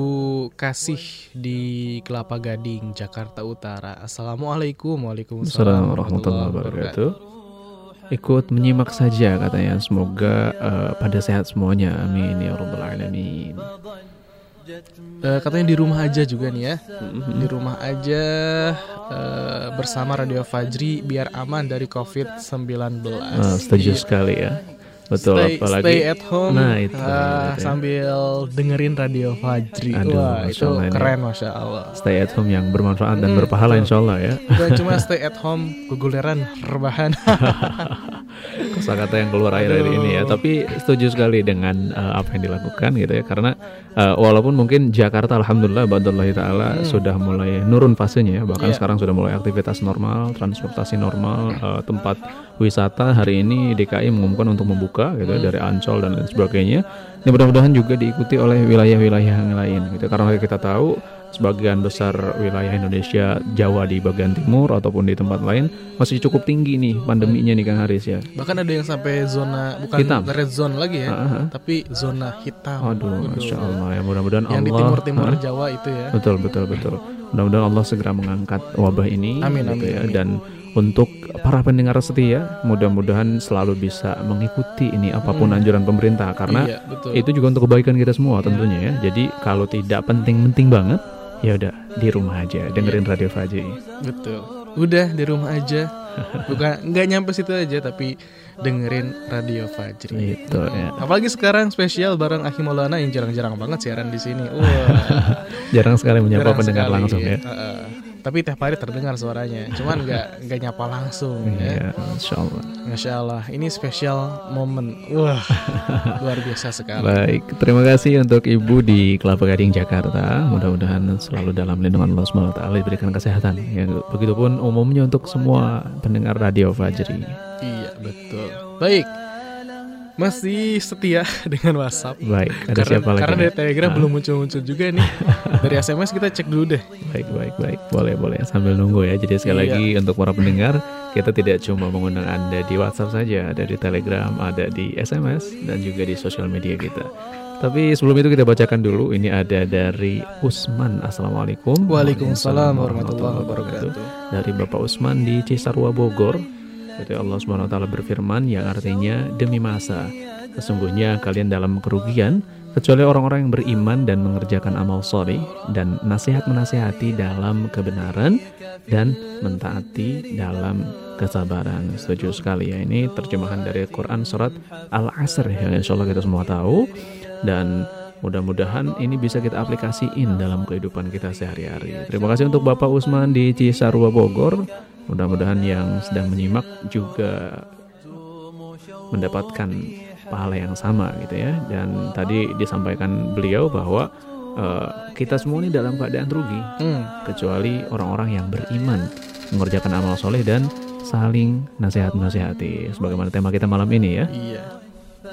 Kasih di Kelapa Gading, Jakarta Utara. Assalamualaikum, waalaikumsalam Assalamualaikum warahmatullahi wabarakatuh. Ikut menyimak saja katanya. Semoga eh, pada sehat semuanya. Amin ya rabbal alamin. Eh, katanya di rumah aja juga nih ya. Mhm. Di rumah aja eh, bersama Radio Fajri biar aman dari COVID-19. Eh, setuju sekali ya. Betul stay, apalagi stay at home Nah, itu, ah, gitu ya. sambil dengerin radio Fajri. Aduh, Wah, itu Allah keren masya Allah. stay at home yang bermanfaat dan Hmm, berpahala betul. insya Allah ya. Bukan cuma (laughs) stay at home, keguleran, rebahan. (laughs) Kosakata yang keluar akhir-akhir ini ya. Tapi setuju sekali dengan eh, apa yang dilakukan gitu ya. Karena eh, walaupun mungkin Jakarta alhamdulillah badallahi taala sudah mulai nurun fasenya ya. Bahkan Iya. sekarang sudah mulai aktivitas normal, transportasi normal, eh, tempat wisata hari ini DKI mengumumkan untuk membuka gitu ya, dari Ancol dan lain sebagainya. Ini mudah-mudahan juga diikuti oleh wilayah-wilayah yang lain gitu. Karena kita tahu sebagian besar wilayah Indonesia Jawa di bagian timur ataupun di tempat lain masih cukup tinggi nih pandeminya nih Kang Haris ya. Bahkan ada yang sampai zona bukan Hitam. red zone lagi ya, ah. tapi zona hitam. Aduh, masya Allah ya mudah-mudahan Yang di Allah timur-timur Ah, Jawa itu ya. betul betul betul mudah-mudahan Allah segera mengangkat wabah ini Amin, gitu amin, ya. amin. dan untuk para pendengar setia mudah-mudahan selalu bisa mengikuti ini apa pun anjuran pemerintah karena Hmm. iya, betul. itu juga untuk kebaikan kita semua tentunya ya jadi kalau tidak penting-penting banget ya udah di rumah aja dengerin Iya. radio Fajri Betul. Udah di rumah aja. Bukan nggak nyampe situ aja tapi dengerin Radio Fajri. Itu ya. Apalagi sekarang spesial bareng Aki Maulana yang jarang-jarang banget siaran di sini. Wah, (laughs) Jarang sekali menyapa jarang pendengar sekali. langsung ya. Heeh. Tapi tiap hari terdengar suaranya. Cuman nggak nggak nyapa langsung ya. Iya, insya Allah. Masya Allah, ini spesial momen. Wah, (laughs) luar biasa sekali. Baik, terima kasih untuk Ibu di Kelapa Gading Jakarta. Mudah-mudahan selalu dalam lindungan Allah SWT diberikan kesehatan. Ya, begitupun umumnya untuk semua pendengar radio Fajri. Iya, betul. Baik. Masih setia (laughs) dengan WhatsApp. Baik, ada karena, siapa lagi? Karena dari Telegram Ah, belum muncul-muncul juga nih. Dari SMS kita cek dulu deh. Baik, baik, baik. Boleh, boleh. Sambil nunggu ya. Jadi sekali Iya. lagi untuk para pendengar, kita tidak cuma mengundang Anda di WhatsApp saja, ada di Telegram, ada di SMS, dan juga di sosial media kita. Tapi sebelum itu kita bacakan dulu. Ini ada dari Usman. Assalamualaikum. Waalaikumsalam warahmatullahi wabarakatuh. Dari Bapak Usman di Cisarua Bogor. Jadi Allah taala berfirman yang artinya demi masa sesungguhnya kalian dalam kerugian kecuali orang-orang yang beriman dan mengerjakan amal soleh dan nasihat menasihati dalam kebenaran dan mentaati dalam kesabaran. Setuju sekali ya. Ini terjemahan dari Quran surat Al-Asr yang insya Allah kita semua tahu dan mudah-mudahan ini bisa kita aplikasiin dalam kehidupan kita sehari-hari. Terima kasih untuk Bapak Usman di Cisarua Bogor. Mudah-mudahan yang sedang menyimak juga mendapatkan pahala yang sama gitu ya. Dan tadi disampaikan beliau bahwa eh, kita semua ini dalam keadaan rugi Hmm, kecuali orang-orang yang beriman mengerjakan amal soleh dan saling nasihat-nasihati sebagaimana tema kita malam ini ya iya.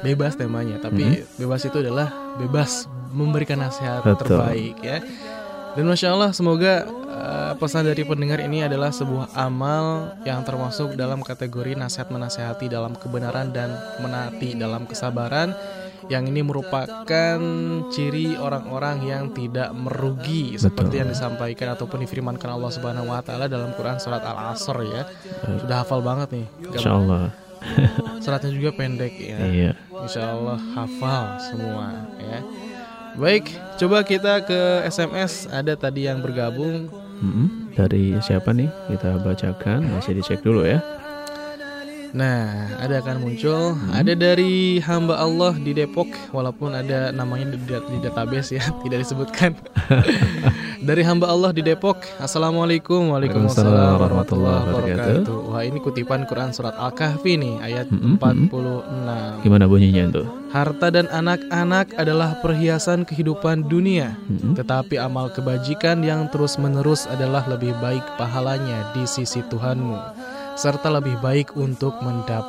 Bebas temanya, tapi bebas itu adalah bebas memberikan nasihat Betul. terbaik ya. Dan masya Allah, semoga uh, pesan dari pendengar ini adalah sebuah amal yang termasuk dalam kategori nasihat menasehati dalam kebenaran dan menaati dalam kesabaran. Yang ini merupakan ciri orang-orang yang tidak merugi seperti Betul. yang disampaikan ataupun difirmankan Allah Subhanahu wa taala dalam Quran surat Al-Asr ya. Sudah hafal banget nih. Insya Allah Suratnya juga pendek ya. iya Insya Allah hafal semua ya. Baik, coba kita ke SMS. Ada tadi yang bergabung. Mm-mm. dari siapa nih kita bacakan masih dicek dulu ya Nah, ada akan muncul. Ada dari hamba Allah di Depok, walaupun ada namanya di, di database ya, (laughs) tidak disebutkan. (laughs) dari hamba Allah di Depok. Assalamualaikum, waalaikumsalam warahmatullahi wabarakatuh. Wah, ini kutipan Quran surat Al-Kahfi nih, ayat Mm-mm, 46. gimana bunyinya tuh Harta dan anak-anak adalah perhiasan kehidupan dunia, tetapi amal kebajikan yang terus-menerus adalah lebih baik pahalanya di sisi Tuhanmu, serta lebih baik untuk mendap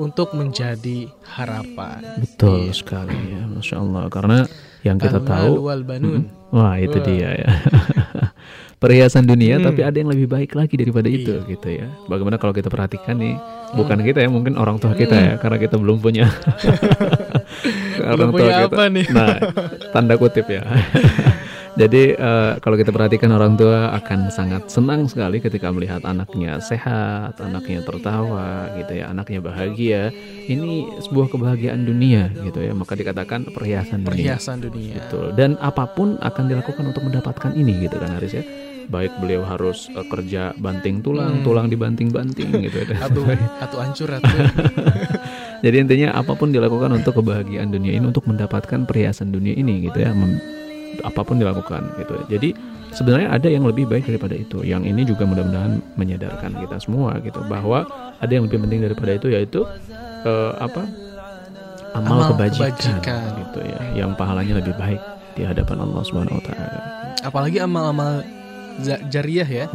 untuk menjadi harapan. betul sekali ya masya Allah karena yang kita tahu wal banun. wah itu Wah. dia ya (laughs) perhiasan dunia Hmm. tapi ada yang lebih baik lagi daripada itu Iya. gitu ya bagaimana kalau kita perhatikan nih bukan kita ya mungkin orang tua kita ya karena kita belum punya (laughs) Belum punya apa nih? nah tanda kutip ya (laughs) jadi eh, kalau kita perhatikan orang tua akan sangat senang sekali ketika melihat anaknya sehat anaknya tertawa gitu ya anaknya bahagia ini sebuah kebahagiaan dunia gitu ya maka dikatakan perhiasan dunia Perhiasan dunia. Betul. Dan apa pun akan dilakukan untuk mendapatkan ini gitu kan Haris ya. Baik beliau harus eh, kerja banting tulang, Hmm. tulang dibanting-banting gitu (laughs) ya. Atau atau hancur atau (laughs) Jadi intinya apa pun dilakukan untuk kebahagiaan dunia ini untuk mendapatkan perhiasan dunia ini gitu ya. Mem- apa pun dilakukan gitu ya. Jadi sebenarnya ada yang lebih baik daripada itu. Yang ini juga mudah-mudahan menyadarkan kita semua gitu bahwa ada yang lebih penting daripada itu yaitu eh, apa? Amal, Amal kebajikan, kebajikan. gitu ya. Yang pahalanya lebih baik di hadapan Allah Subhanahu wa taala. apalagi amal-amal jariah ya.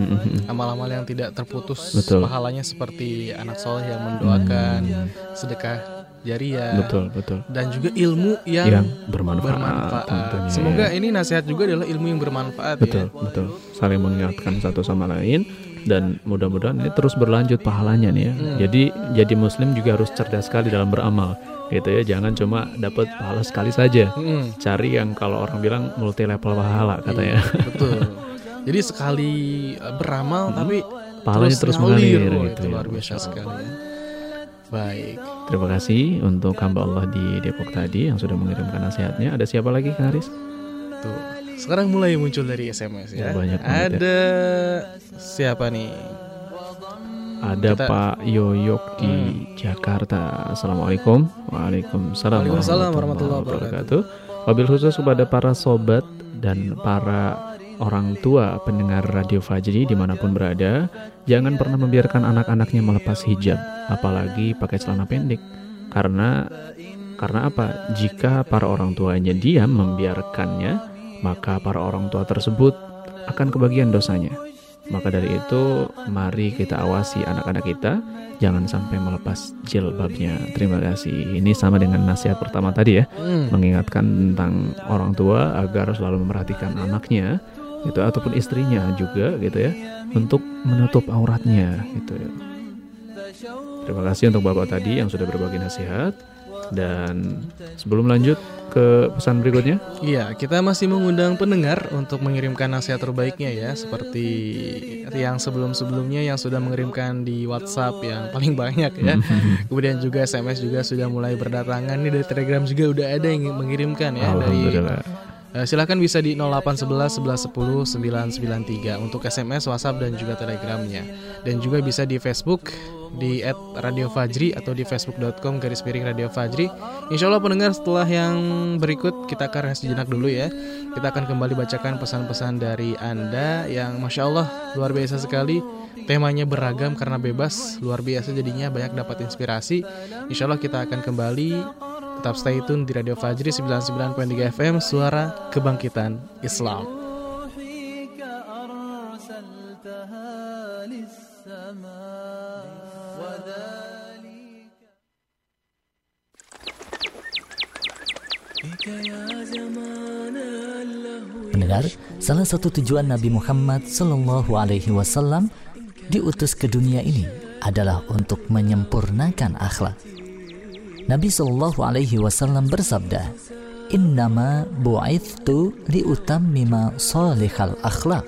Amal-amal yang tidak terputus Betul. pahalanya seperti anak soleh yang mendoakan, sedekah jariah, Betul, betul. dan juga ilmu yang, Yang bermanfaat, bermanfaat. tentunya. Semoga ini nasihat juga adalah ilmu yang bermanfaat betul, ya. betul. Saling mengingatkan satu sama lain dan mudah-mudahan ini terus berlanjut pahalanya nih ya. Hmm. Jadi jadi muslim juga harus cerdas sekali dalam beramal. Gitu ya, jangan cuma dapat pahala sekali saja. Mm-mm. Cari yang kalau orang bilang multi level pahala katanya. Betul. (laughs) Jadi sekali uh, beramal tapi Pahalanya terus, ngalir. mengalir gitu itu ya. luar biasa Allah. sekali ya. Baik. Terima kasih untuk hamba Allah di Depok tadi yang sudah mengirimkan nasihatnya. Ada siapa lagi Kang Haris? Tuh. Sekarang mulai muncul dari SMS ya. Ya, banyak banget ya. Ada siapa nih? Ada Kita- Pak Yoyok di Jakarta. Assalamualaikum. Waalaikumsalam, Waalaikumsalam warahmatullahi wabarakatuh. Wabil khusus kepada para sobat dan para orang tua pendengar Radio Fajri di mana pun berada, jangan pernah membiarkan anak-anaknya melepas hijab, apalagi pakai celana pendek. Karena karena apa? Jika para orang tuanya diam membiarkannya, maka para orang tua tersebut akan kebagian dosanya. Maka dari itu, mari kita awasi anak-anak kita, jangan sampai melepas jilbabnya. Terima kasih. Ini sama dengan nasihat pertama tadi ya, Hmm. mengingatkan tentang orang tua agar selalu memperhatikan anaknya, gitu ataupun istrinya juga, gitu ya, untuk menutup auratnya, gitu ya. Terima kasih untuk bapak tadi yang sudah berbagi nasihat. Dan sebelum lanjut ke pesan berikutnya, Iya, kita masih mengundang pendengar untuk mengirimkan nasihat terbaiknya ya, seperti yang sebelum-sebelumnya yang sudah mengirimkan di WhatsApp yang paling banyak ya. (laughs) Kemudian juga SMS juga sudah mulai berdatangan nih dari Telegram juga udah ada yang mengirimkan ya dari Eh, silakan bisa di 0811 1110 993 untuk SMS, WhatsApp dan juga Telegramnya. Dan juga bisa di Facebook di @radio Fajri atau di facebook.com garis miring Radio Fajri. Insya Allah pendengar setelah yang berikut kita akan rehat sejenak dulu ya. Kita akan kembali bacakan pesan-pesan dari Anda yang Masya Allah luar biasa sekali. Temanya beragam karena bebas, luar biasa jadinya banyak dapat inspirasi. Insya Allah kita akan kembali Tetap stay tune di Radio Fajri 99.3 FM Suara Kebangkitan Islam. Pendengar, salah satu tujuan Nabi Muhammad SAW Alaihi Wasallam diutus ke dunia ini adalah untuk menyempurnakan akhlak. Nabi Sallallahu Alaihi Wasallam bersabda, Innama bu'ithtu liutammima salihal akhlak.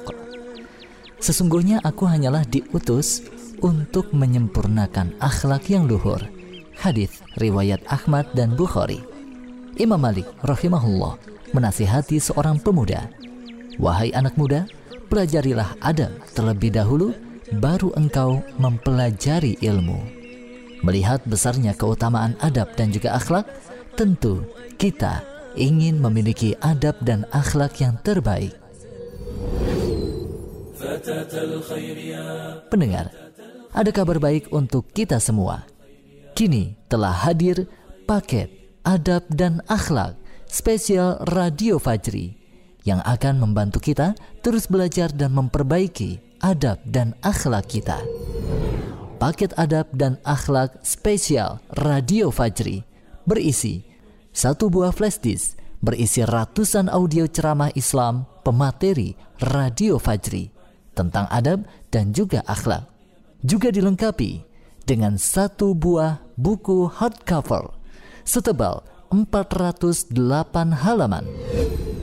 Sesungguhnya aku hanyalah diutus untuk menyempurnakan akhlak yang luhur. Hadis riwayat Ahmad dan Bukhari. Imam Malik rahimahullah menasihati seorang pemuda, "Wahai anak muda, pelajarilah adab terlebih dahulu, baru engkau mempelajari ilmu." Melihat besarnya keutamaan adab dan juga akhlak, tentu kita ingin memiliki adab dan akhlak yang terbaik. Pendengar, ada kabar baik untuk kita semua. Kini telah hadir paket adab dan akhlak spesial Radio Fajri yang akan membantu kita terus belajar dan memperbaiki adab dan akhlak kita. Paket adab dan akhlak spesial Radio Fajri berisi satu buah flash disk berisi ratusan audio ceramah Islam pemateri Radio Fajri tentang adab dan juga akhlak. Juga dilengkapi dengan satu buah buku hardcover setebal 408 halaman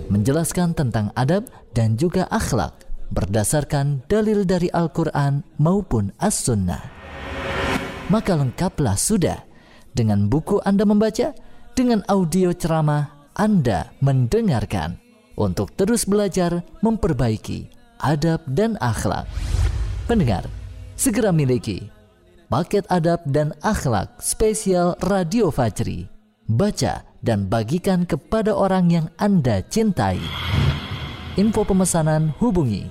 menjelaskan tentang adab dan juga akhlak berdasarkan dalil dari Al-Quran maupun As-Sunnah. Maka lengkaplah sudah dengan buku Anda membaca, dengan audio ceramah Anda mendengarkan untuk terus belajar memperbaiki adab dan akhlak. Pendengar, segera miliki paket adab dan akhlak spesial Radio Fajri. Baca dan bagikan kepada orang yang Anda cintai. Info pemesanan hubungi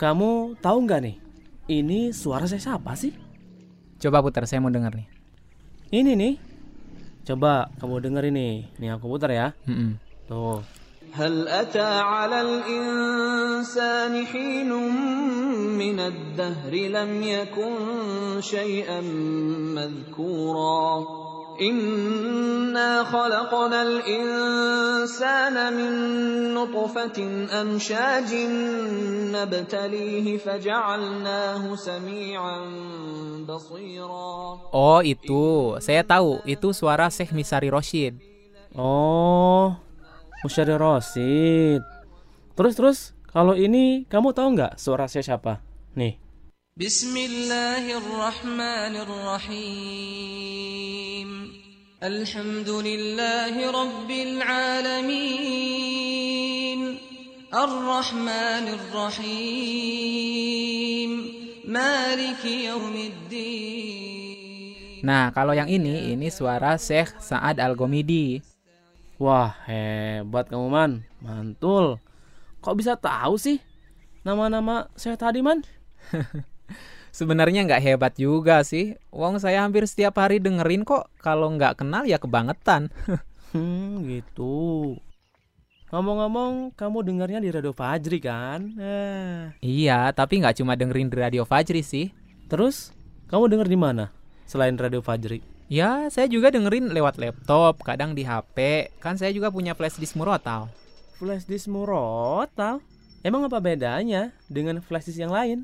kamu tahu nggak nih? Ini suara saya siapa sih? coba putar saya mau dengar nih. Ini nih. Coba kamu denger ini. Nih aku putar ya. Mm-mm. Tuh. هل أتى على الإنسان حين من الدهر لم يكن شيئا مذكورا Oh, itu. Saya tahu. Itu suara Syekh Misari Roshid. Oh, Misari Roshid. Terus terus, kalau ini kamu tahu nggak suara saya siapa? Nih. بسم الله الرحمن الرحيم الحمد لله رب العالمين الرحمن الرحيم مالك يوم الدين Nah, kalau yang ini, ini suara Syekh Sa'ad Al-Gomidi. Wah, hebat kamu man, mantul. Kok bisa tahu sih nama-nama saya tadi man? (laughs) Sebenarnya nggak hebat juga sih. Wong saya hampir setiap hari dengerin kok. Kalau nggak kenal ya kebangetan. (laughs) Hmm, gitu. Ngomong-ngomong, kamu dengarnya di Radio Fajri kan? Eh. iya, tapi nggak cuma dengerin di Radio Fajri sih. Terus, kamu denger di mana? Selain Radio Fajri. Ya, saya juga dengerin lewat laptop, kadang di HP. Kan saya juga punya flash disk murotal. Flash disk murotal? Emang apa bedanya dengan flash disk yang lain?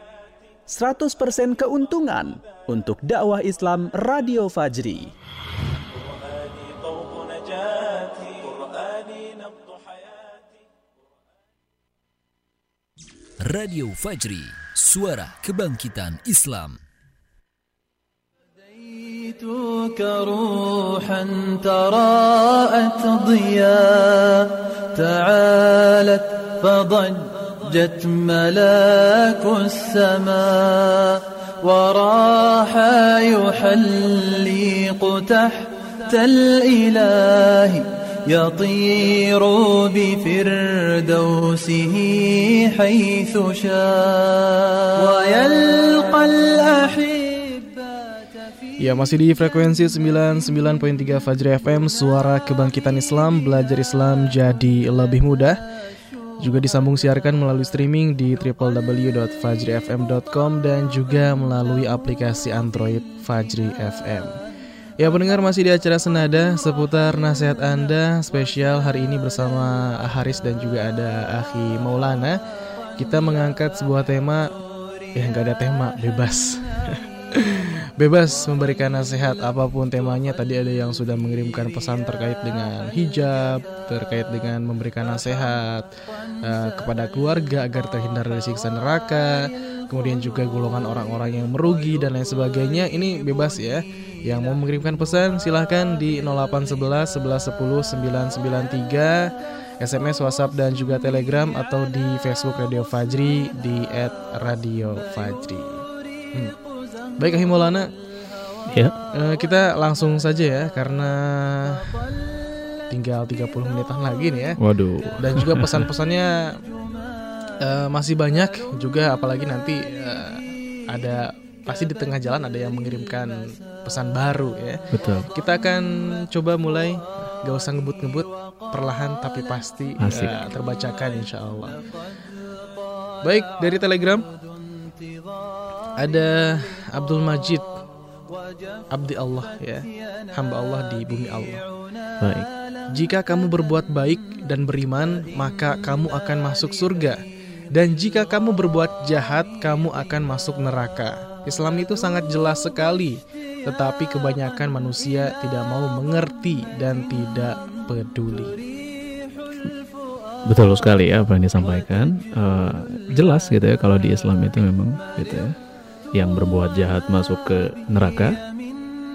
100% keuntungan untuk dakwah Islam Radio Fajri. Radio Fajri, suara kebangkitan Islam. أتيتك روحا تراءت ضياء تعالت فضجت ملاك السماء وراح يحلق تحت الإله يطير بفردوسه حيث شاء ويلقى الأحبة في Ya masih di frekuensi 99.3 Fajri FM Suara Kebangkitan Islam Belajar Islam jadi lebih mudah Juga disambung siarkan melalui streaming di www.fajrifm.com Dan juga melalui aplikasi Android Fajri FM Ya pendengar masih di acara Senada Seputar nasihat Anda Spesial hari ini bersama Haris dan juga ada Akhi Maulana. Kita mengangkat sebuah tema Ya nggak ada tema, bebas (laughs) Bebas memberikan nasihat apa pun temanya Tadi ada yang sudah mengirimkan pesan terkait dengan hijab Terkait dengan memberikan nasihat eh, kepada keluarga agar terhindar dari siksa neraka Kemudian juga golongan orang-orang yang merugi dan lain sebagainya Ini bebas ya Yang mau mengirimkan pesan silahkan di 0811 1110 993 SMS, WhatsApp dan juga Telegram atau di Facebook Radio Fajri di @radiofajri. Hmm. Baik Ahim Maulana, Ya, eh, kita langsung saja ya karena tinggal 30 menitan lagi nih ya. waduh. Dan juga pesan-pesannya eh, masih banyak juga apalagi nanti eh, ada pasti di tengah jalan ada yang mengirimkan pesan baru ya. Betul. Kita akan coba mulai gak usah ngebut-ngebut perlahan tapi pasti Asik. eh, terbacakan insya Allah. Baik, dari Telegram ada Abdul Majid Abdi Allah ya, hamba Allah di bumi Allah. Baik. Jika kamu berbuat baik dan beriman, maka kamu akan masuk surga. Dan jika kamu berbuat jahat, kamu akan masuk neraka. Islam itu sangat jelas sekali, tetapi kebanyakan manusia tidak mau mengerti dan tidak peduli. Betul sekali ya apa yang disampaikan. Uh, jelas gitu ya kalau di Islam itu memang gitu ya. Yang berbuat jahat masuk ke neraka,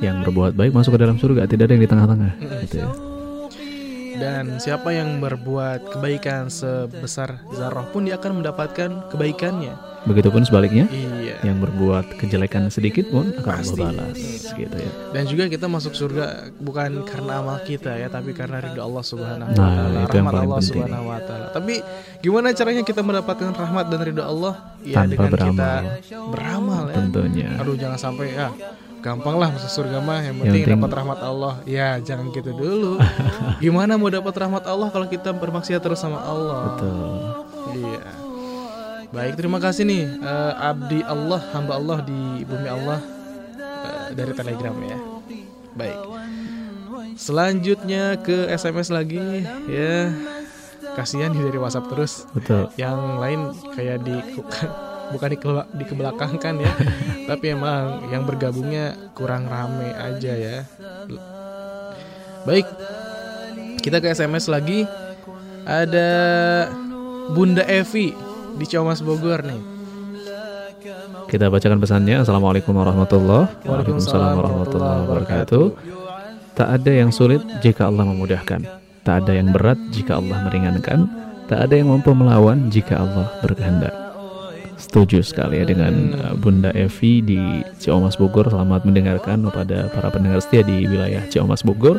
yang berbuat baik masuk ke dalam surga, tidak ada yang di tengah-tengah gitu ya. Dan siapa yang berbuat kebaikan sebesar zarah pun dia akan mendapatkan kebaikannya. Begitupun sebaliknya, Iya. yang berbuat kejelekan sedikit pun akan Pasti. Allah balas gitu ya. Dan juga kita masuk surga bukan karena amal kita ya, tapi karena ridho Allah Subhanahu wa Nah, taala, itu yang rahmat paling Allah penting. Subhanahu wa taala. Tapi gimana caranya kita mendapatkan rahmat dan ridho Allah? Ya Tanpa dengan kita beramal. beramal ya. Tentunya. Aduh jangan sampai ya gampang lah masuk surga mah yang Yang penting penting- dapat rahmat Allah. Ya jangan gitu dulu. (laughs) Gimana mau dapat rahmat Allah kalau kita bermaksiat terus sama Allah? Betul. Iya. Baik, terima kasih nih eh, abdi Allah, hamba Allah di bumi Allah eh, dari Telegram ya. Baik. Selanjutnya ke SMS lagi ya. Kasihan dari WhatsApp terus. Betul. Yang lain kayak di (laughs) bukan di, kela- di kebelakangkan ya. (laughs) Tapi emang yang bergabungnya kurang rame aja ya. Baik. Kita ke SMS lagi. Ada Bunda Evi di Ciamas Bogor nih. Kita bacakan pesannya. Assalamualaikum warahmatullahi Waalaikumsalam warahmatullahi wabarakatuh. Tak ada yang sulit jika Allah memudahkan. Tak ada yang berat jika Allah meringankan. Tak ada yang mampu melawan jika Allah berkehendak. Setuju sekali ya dengan uh, Bunda Evi di Ciamas Bogor. Selamat mendengarkan kepada para pendengar setia di wilayah Ciamas Bogor.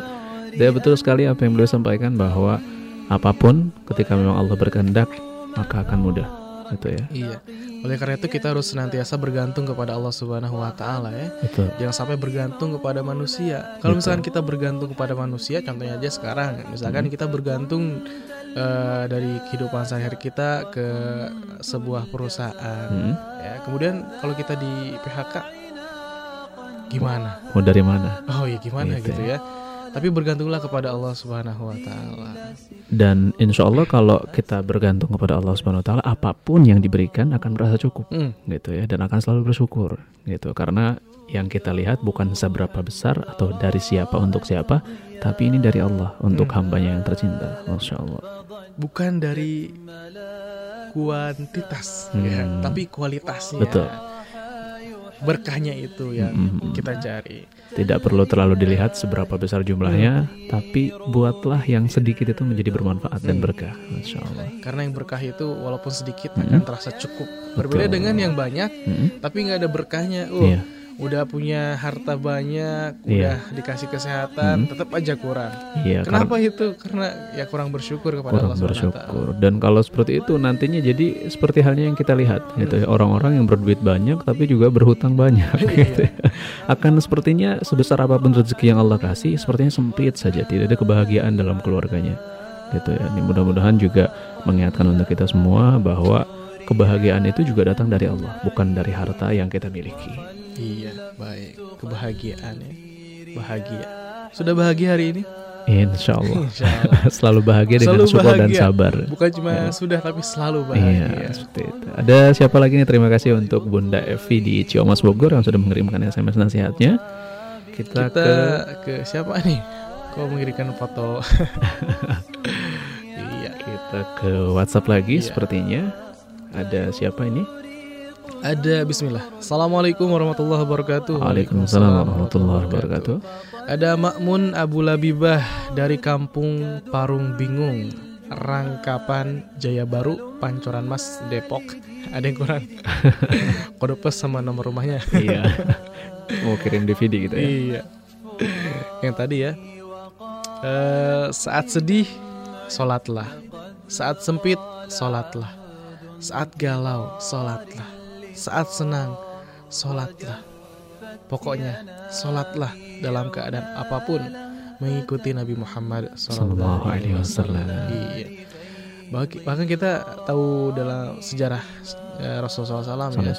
Dan betul sekali apa yang beliau sampaikan bahwa apa pun ketika memang Allah berkehendak maka akan mudah. Gitu ya. Iya. Oleh karena itu kita harus senantiasa bergantung kepada Allah Subhanahu wa taala ya. Betul. Jangan sampai bergantung kepada manusia. Kalau Betul. misalkan kita bergantung kepada manusia, contohnya aja sekarang, misalkan Hmm. kita bergantung eh, dari kehidupan sehari-hari kita ke sebuah perusahaan, Hmm. ya. Kemudian kalau kita di PHK, gimana? Mau dari mana? Oh iya gimana Gitu gitu ya. Tapi bergantunglah kepada Allah Subhanahu wa taala. Dan insya Allah kalau kita bergantung kepada Allah Subhanahu Wa Taala, apa pun yang diberikan akan merasa cukup, Hmm. gitu ya, dan akan selalu bersyukur, gitu. Karena yang kita lihat bukan seberapa besar atau dari siapa untuk siapa, tapi ini dari Allah untuk Hmm. hambanya yang tercinta, masya Allah. Bukan dari kuantitas ya, Hmm. tapi kualitasnya. Betul. Berkahnya itu yang Mm-mm. kita cari. Tidak perlu terlalu dilihat seberapa besar jumlahnya, tapi buatlah yang sedikit itu menjadi bermanfaat dan Hmm. berkah, masya Allah. Karena yang berkah itu walaupun sedikit Mm-mm. akan terasa cukup. Berbeda Betul. dengan yang banyak Mm-mm. tapi nggak ada berkahnya. Oh, Iya. Udah punya harta banyak, Iya. udah dikasih kesehatan, Mm. tetap aja kurang. Iya, Kenapa itu? Karena ya kurang bersyukur kepada kurang Allah bersyukur dan kalau seperti itu nantinya jadi seperti halnya yang kita lihat gitu ya orang-orang yang berduit banyak tapi juga berhutang banyak gitu ya. akan sepertinya sebesar apa pun rezeki yang Allah kasih sepertinya sempit saja tidak ada kebahagiaan dalam keluarganya gitu ya ini mudah-mudahan juga mengingatkan untuk kita semua bahwa kebahagiaan itu juga datang dari Allah bukan dari harta yang kita miliki Iya, baik. Kebahagiaan ya. Bahagia. Sudah bahagia hari ini? Insya Allah Insya Allah. (laughs) selalu bahagia dengan Selalu syukur dan sabar Bukan cuma Ya. sudah tapi selalu Iya, bahagia. seperti itu. Ada siapa lagi nih? Terima kasih untuk Bunda Evi di Ciomas Bogor yang sudah mengirimkan SMS nasihatnya. Kita, Kita ke ke siapa nih? Kau mengirimkan foto? (laughs) iya. kita ke WhatsApp lagi Iya. sepertinya. Ada siapa ini? Ada Bismillah. Assalamualaikum warahmatullahi wabarakatuh. Waalaikumsalam warahmatullahi wabarakatuh. Ada Makmun Abu Labibah dari kampung Parung Bingung, Rangkapan Jaya Baru, Pancoran Mas, Depok. Ada yang kurang? (laughs) Kode pos sama nomor rumahnya. iya. Mau kirim DVD gitu ya. Iya. Yang tadi ya. Eh, saat sedih, sholatlah. Saat sempit, sholatlah. Saat galau, sholatlah. Saat senang, sholatlah. Pokoknya, sholatlah dalam keadaan apa pun mengikuti Nabi Muhammad Sallallahu alaihi wasallam. Iya. Bahkan kita tahu dalam sejarah eh, Rasulullah SAW ya,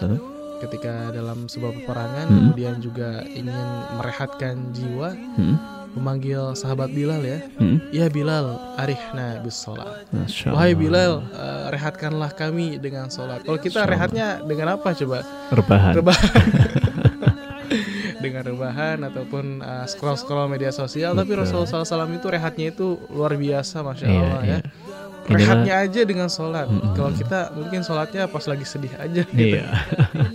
ketika dalam sebuah peperangan Hmm. kemudian juga ingin merehatkan jiwa, Hmm. Memanggil sahabat Bilal ya, Hmm. ya Bilal, arihna bis sholat. Wahai. Bilal, eh, rehatkanlah kami dengan sholat. Kalau kita rehatnya dengan apa coba? Rebahan. Rebahan. (laughs) dengan rebahan ataupun uh, scroll scroll media sosial. Tapi Betul. Rasulullah SAW itu rehatnya itu luar biasa, masya Iya, Allah ya. iya. Inilah- Rehatnya aja dengan sholat. Mm-mm. Kalau kita mungkin sholatnya pas lagi sedih aja. Gitu. Iya.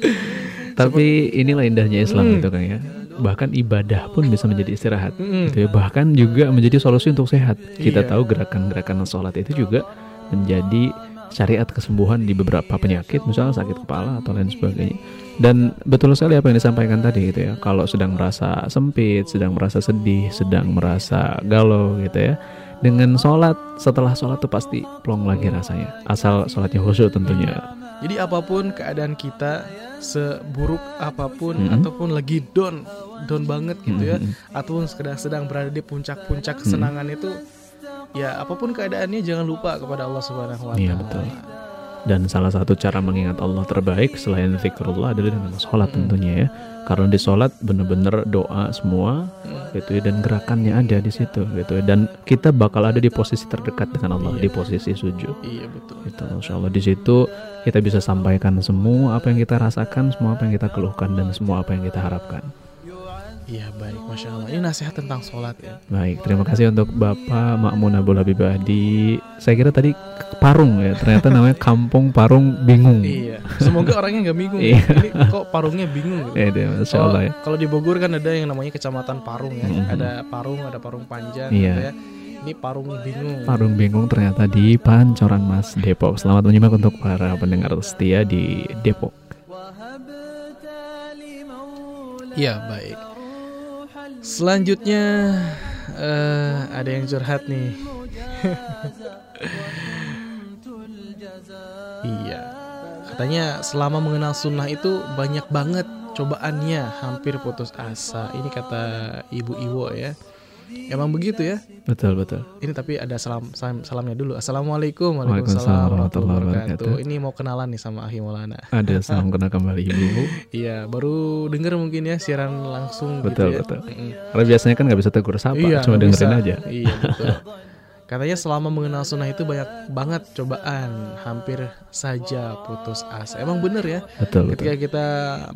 (laughs) Tapi inilah indahnya Islam Hmm. itu kan ya. Bahkan ibadah pun bisa menjadi istirahat. Mm-mm. Gitu ya. Bahkan juga menjadi solusi untuk sehat. Kita Iya. tahu gerakan-gerakan sholat itu juga menjadi syariat kesembuhan di beberapa penyakit, misalnya sakit kepala atau lain sebagainya. Dan betul sekali apa yang disampaikan tadi gitu ya. Kalau sedang merasa sempit, sedang merasa sedih, sedang merasa galau gitu ya. Dengan sholat, setelah sholat tuh pasti plong lagi rasanya. Asal sholatnya khusyuk tentunya. Jadi apa pun keadaan kita, seburuk apa pun Mm-mm. ataupun lagi down, down banget gitu ya, Mm-mm. ataupun sedang sedang berada di puncak-puncak kesenangan itu, ya apa pun keadaannya jangan lupa kepada Allah Subhanahu Wa Taala. Iya, betul. Dan salah satu cara mengingat Allah terbaik selain zikrullah adalah dengan sholat Mm. tentunya ya. Karena di sholat bener-bener doa semua gitu ya dan gerakannya ada di situ gitu ya. Dan kita bakal ada di posisi terdekat dengan Allah Iya. di posisi sujud. Iya betul. Gitu, Masya Allah di situ kita bisa sampaikan semua apa yang kita rasakan, semua apa yang kita keluhkan dan semua apa yang kita harapkan. Iya baik, masya Allah. Ini nasihat tentang sholat ya. Baik, terima kasih untuk Bapak Makmun Abdul Habibah di saya kira tadi Parung ya, ternyata namanya Kampung Parung Bingung. Iya. Semoga orangnya nggak bingung. Iya. Ini kok parungnya bingung gitu. Iya, deh, Masya Kalau- Allah ya. Kalau di Bogor kan ada yang namanya kecamatan Parung ya. Mhm. Ada Parung, ada Parung Panjang Iya. gitu ya. Ini Parung bingung. Parung bingung ternyata di Pancoran Mas Depok. Selamat menyimak untuk para pendengar setia di Depok. Iya baik. Selanjutnya eh, ada yang curhat nih. (laughs) iya. Katanya selama mengenal sunnah itu banyak banget cobaannya, hampir putus asa. Ini kata Ibu Iwo ya. Emang begitu ya? Betul betul. Ini tapi ada salam, salam salamnya dulu. Assalamualaikum Waalaikumsalam warahmatullahi wabarakatuh. Ini mau kenalan nih sama Ahi Maulana. Ada salam kenal kembali Ibu. (laughs) Iya, baru denger mungkin ya siaran langsung Betul gitu ya. betul. Karena biasanya kan nggak bisa tegur sapa, Iya, cuma dengerin bisa. aja. Iya betul. (laughs) Katanya selama mengenal sunnah itu banyak banget cobaan, hampir saja putus asa. Emang bener ya? Betul betul. Ketika kita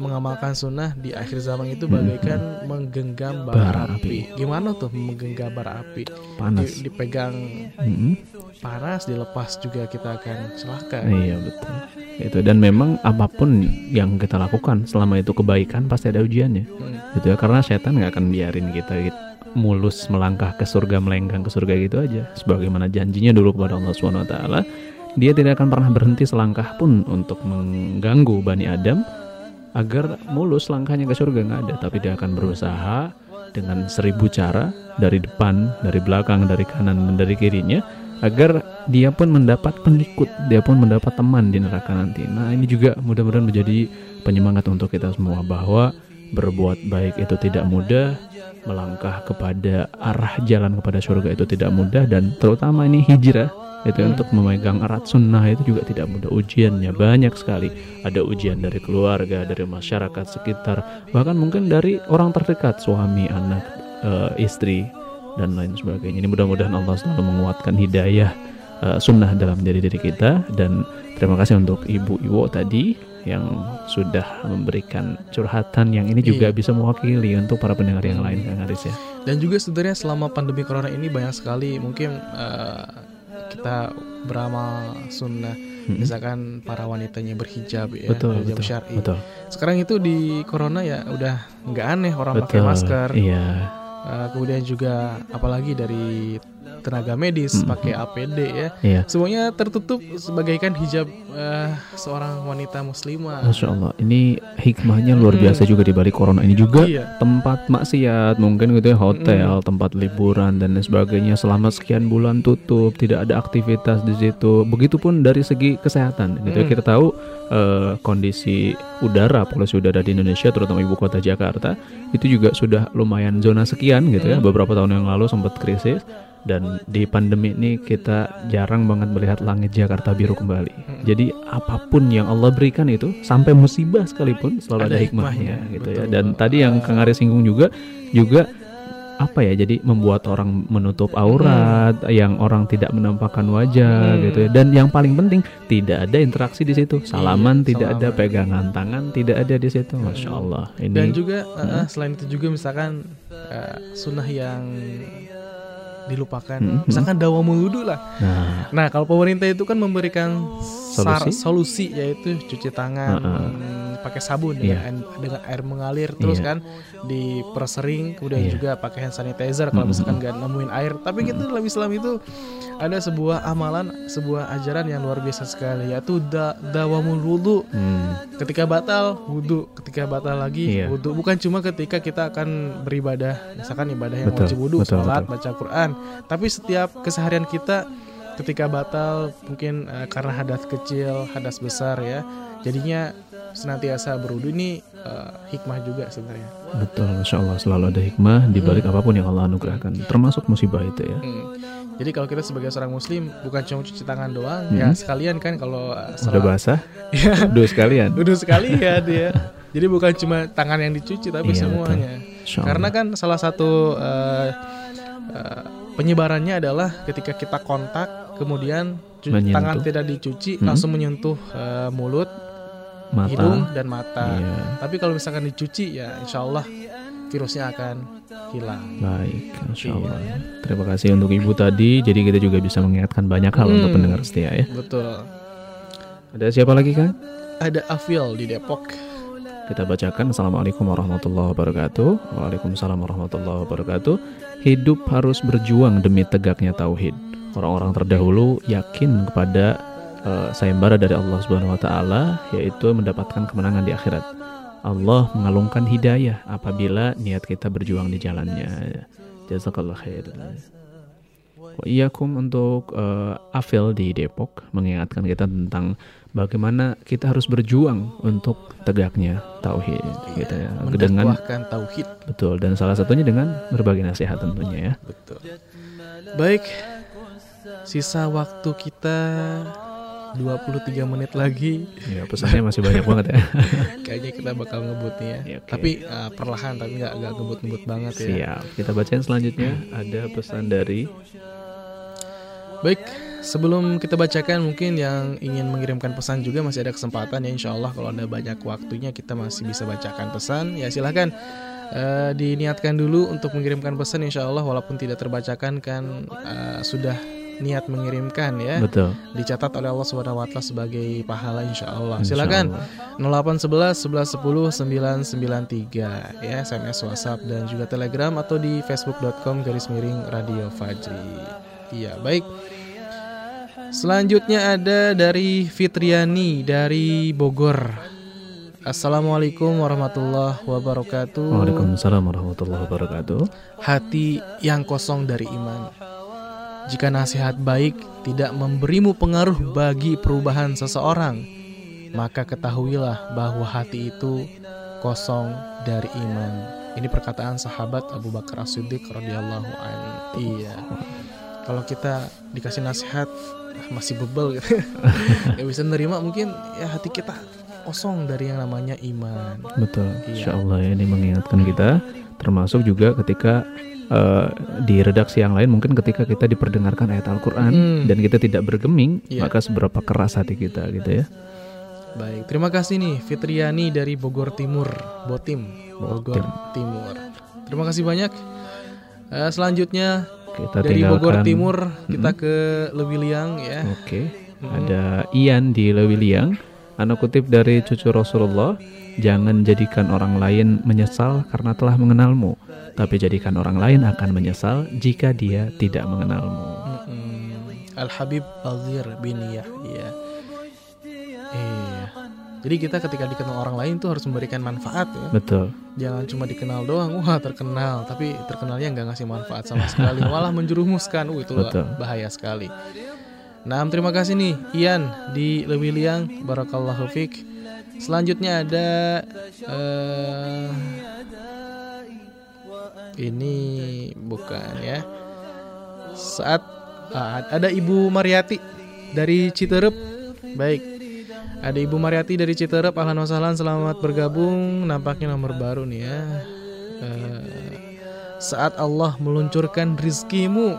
mengamalkan sunnah di akhir zaman itu bagaikan menggenggam bara, Bara api. Gimana tuh menggenggam bara api? Panas. Di- dipegang Mm-mm. panas, dilepas juga kita akan celaka. Iya betul. Itu dan memang apa pun yang kita lakukan selama itu kebaikan pasti ada ujiannya. Hmm. Gitu ya karena setan nggak akan biarin kita gitu, mulus melangkah ke surga melenggang ke surga gitu aja. Sebagaimana janjinya dulu kepada Allah Subhanahu Wa Taala, dia tidak akan pernah berhenti selangkah pun untuk mengganggu bani Adam agar mulus langkahnya ke surga nggak ada. Tapi dia akan berusaha dengan seribu cara dari depan, dari belakang, dari kanan dan dari kirinya agar dia pun mendapat pengikut, dia pun mendapat teman di neraka nanti. Nah, ini juga mudah-mudahan menjadi penyemangat untuk kita semua bahwa berbuat baik itu tidak mudah, melangkah kepada arah jalan kepada surga itu tidak mudah dan terutama ini hijrah itu untuk memegang erat sunnah itu juga tidak mudah. Ujiannya banyak sekali. Ada ujian dari keluarga dari masyarakat sekitar bahkan mungkin dari orang terdekat suami anak eh, istri dan lain sebagainya. Ini mudah-mudahan Allah selalu menguatkan hidayah eh, sunnah dalam diri diri kita. Dan terima kasih untuk ibu Iwo tadi yang sudah memberikan curhatan yang ini juga Iya. bisa mewakili untuk para pendengar yang lain Kang Aris ya Dan juga sebenarnya selama pandemi corona ini banyak sekali mungkin eh, kita beramal sunnah. Mm-mm. Misalkan para wanitanya berhijab ya, betul berhijab betul syar'i. betul Sekarang itu di corona ya udah nggak aneh orang pakai betul masker. iya Eh, kemudian juga apalagi dari tenaga medis Mm-mm. pakai APD ya. iya Semuanya tertutup sebagaikan hijab eh, seorang wanita muslimah. Masya Allah ini hikmahnya luar biasa juga di balik corona ini juga Iya. tempat maksiat mungkin gitu ya hotel tempat liburan dan lain sebagainya selama sekian bulan tutup tidak ada aktivitas di situ begitupun dari segi kesehatan gitu ya Mm. kita tahu eh, kondisi udara polusi udara di Indonesia terutama ibu kota Jakarta itu juga sudah lumayan zona sekian gitu ya Mm. beberapa tahun yang lalu sempat krisis dan di pandemi ini kita jarang banget melihat langit Jakarta biru kembali. Hmm. Jadi apa pun yang Allah berikan itu sampai musibah sekalipun selalu Ada ada, hikmahnya, hikmahnya, gitu betul. ya. Dan tadi yang Kang Aris singgung juga juga apa ya jadi membuat orang menutup aurat yang orang tidak menampakkan wajah Hmm. gitu ya dan yang paling penting tidak ada interaksi di situ salaman tidak ada Iya, salaman. pegangan tangan tidak ada di situ masya Allah ini Dan juga uh, selain itu juga misalkan uh, sunnah yang dilupakan, Hmm, misalkan dawamul wudu lah. nah Nah, kalau pemerintah itu kan memberikan sar- Solusi? solusi yaitu cuci tangan Heeh. hmm, pakai sabun dengan, Iya. air, dengan air mengalir terus Iya. kan dipersering kemudian Iya. juga pakai hand sanitizer kalau Mm-mm. misalkan nggak nemuin air. Tapi kita dalam Islam itu ada sebuah amalan, sebuah ajaran yang luar biasa sekali yaitu da dawamul wudu. hmm, Ketika batal wudhu, ketika batal lagi Iya. wudhu. Bukan cuma ketika kita akan beribadah, misalkan ibadah yang Betul, wajib wudhu, betul. baca Quran. Tapi setiap keseharian kita ketika batal mungkin eh, karena hadas kecil, hadas besar ya. Jadinya senantiasa berwudhu ini eh, hikmah juga sebenarnya. betul masya Allah selalu ada hikmah di balik Hmm. apa pun yang Allah anugerahkan termasuk musibah itu ya Hmm. Jadi kalau kita sebagai seorang muslim bukan cuma cuci tangan doang, Hmm. ya sekalian kan kalau eh, udah basah Iya. dua sekalian Duduk sekali ya dia. Jadi bukan cuma tangan yang dicuci tapi Iya, semuanya. Insya. Karena kan salah satu eh, penyebarannya adalah ketika kita kontak kemudian Menyentuh. tangan tidak dicuci Hmm. langsung menyentuh eh, mulut, mata hidung dan mata. Iya. Tapi kalau misalkan dicuci ya insya Allah virusnya akan hilang. Baik, Masya Iya. Allah. Terima kasih untuk Ibu tadi. Jadi kita juga bisa mengingatkan banyak hal untuk Hmm. pendengar setia ya. Betul. Ada siapa lagi kan? Ada Afil di Depok. Kita bacakan Assalamualaikum warahmatullahi wabarakatuh Waalaikumsalam warahmatullahi wabarakatuh Hidup harus berjuang demi tegaknya tauhid Orang-orang terdahulu yakin kepada eh, sayembara dari Allah Subhanahu wa taala yaitu mendapatkan kemenangan di akhirat. Allah mengalungkan hidayah apabila niat kita berjuang di jalannya. Jazakallah khair. Wa iyyakum untuk eh, Afil di Depok mengingatkan kita tentang bagaimana kita harus berjuang untuk tegaknya tauhid gitu ya. Dengan tauhid. betul dan salah satunya dengan berbagi nasihat tentunya ya. Betul. Baik. Sisa waktu kita 23 menit lagi. Ya, pesannya masih banyak banget ya. (laughs) Kayaknya kita bakal ngebut nih ya. Ya, oke. Tapi uh, perlahan tapi nggak nggak ngebut-ngebut banget ya. Siap. Kita bacain selanjutnya ada pesan dari Baik, sebelum kita bacakan mungkin yang ingin mengirimkan pesan juga masih ada kesempatan ya Insya Allah kalau ada banyak waktunya kita masih bisa bacakan pesan ya silahkan eh, diniatkan dulu untuk mengirimkan pesan Insya Allah walaupun tidak terbacakan kan eh, sudah niat mengirimkan ya betul. dicatat oleh Allah Subhanahu wa taala sebagai pahala insya Allah. Insya Silakan Allah. 0811 1110 993 ya SMS WhatsApp dan juga Telegram atau di facebook.com garis miring Radio Fajri. Iya, baik. Selanjutnya ada dari Fitriani dari Bogor. Assalamualaikum warahmatullahi wabarakatuh. Waalaikumsalam warahmatullahi wabarakatuh. Hati yang kosong dari iman. Jika nasihat baik tidak memberimu pengaruh bagi perubahan seseorang, maka ketahuilah bahwa hati itu kosong dari iman. Ini perkataan sahabat Abu Bakar As-Siddiq radhiyallahu anhu. Iya. Kalau kita dikasih nasihat ah, masih bebel gitu. Gak (laughs) bisa nerima mungkin ya hati kita kosong dari yang namanya iman. Betul. Iya. Insya Allah ya, ini mengingatkan kita termasuk juga ketika eh, di redaksi yang lain mungkin ketika kita diperdengarkan ayat Al-Qur'an Hmm. dan kita tidak bergeming, Iya. maka seberapa keras hati kita gitu ya. Baik, terima kasih nih Fitriani dari Bogor Timur, Botim, Bogor Timur. Terima kasih banyak. Eh, selanjutnya Kita dari tinggalkan Bogor Timur kita ke Lewiliang ya. Oke. Mm-mm. Ada Ian di Lewiliang. Anak kutip dari cucu Rasulullah, jangan jadikan orang lain menyesal karena telah mengenalmu, tapi jadikan orang lain akan menyesal jika dia tidak mengenalmu. Mm-mm. Al Habib Alzir bin Yahya. Iya. Jadi kita ketika dikenal orang lain tuh harus memberikan manfaat ya. Betul. Jangan cuma dikenal doang, wah terkenal, tapi terkenalnya nggak ngasih manfaat sama sekali, malah menjerumuskan, uh, itu Betul. bahaya sekali. Nah, terima kasih nih Ian di Lewiliang, Barakallahu Fik. Selanjutnya ada eh ini bukan ya. saat ah, ada Ibu Mariati dari Citerep. Baik. Ada Ibu Mariati dari Citerep. Ahlan wasahlan selamat bergabung. Nampaknya nomor baru nih ya. Eh, saat Allah meluncurkan rizkimu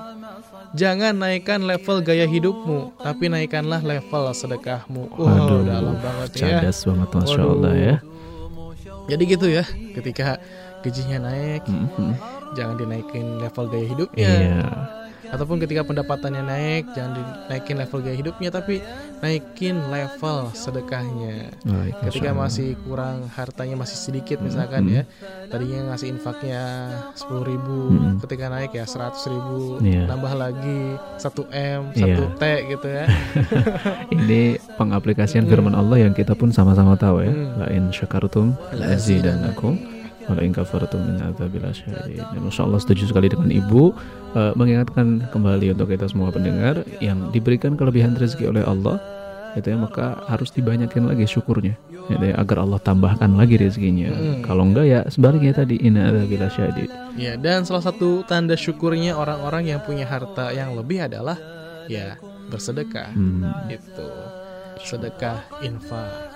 Jangan naikkan level gaya hidupmu, tapi naikkanlah level sedekahmu. Wow, Waduh, dalam banget ya. Cadas banget Masya. Allah ya. Jadi gitu ya, ketika gajinya naik, Mhm. jangan dinaikin level gaya hidupnya. Iya. Ataupun ketika pendapatannya naik, jangan dinaikin level gaya hidupnya, tapi naikin level sedekahnya. Baik, Ketika masih kurang hartanya masih sedikit misalkan Mhm. ya, tadinya ngasih infaknya 10.000 ribu, Mhm. ketika naik ya 100.000 ribu, Iya. nambah lagi 1 m, Iya. 1 t gitu ya. (laughs) Ini pengaplikasian firman Allah yang kita pun sama-sama tahu ya. Hmm. La in syakartum la. Azidannakum wa la in kafartum min adzabil syadid. Dan Masya Allah setuju sekali dengan Ibu eh, mengingatkan kembali untuk kita semua pendengar yang diberikan kelebihan rezeki oleh Allah itu ya maka harus dibanyakin lagi syukurnya gitu ya, agar Allah tambahkan lagi rezekinya. Hmm. Kalau enggak ya sebaliknya tadi inna adzabil syadid. Ya, dan salah satu tanda syukurnya orang-orang yang punya harta yang lebih adalah ya bersedekah. Hmm. Itu sedekah infak.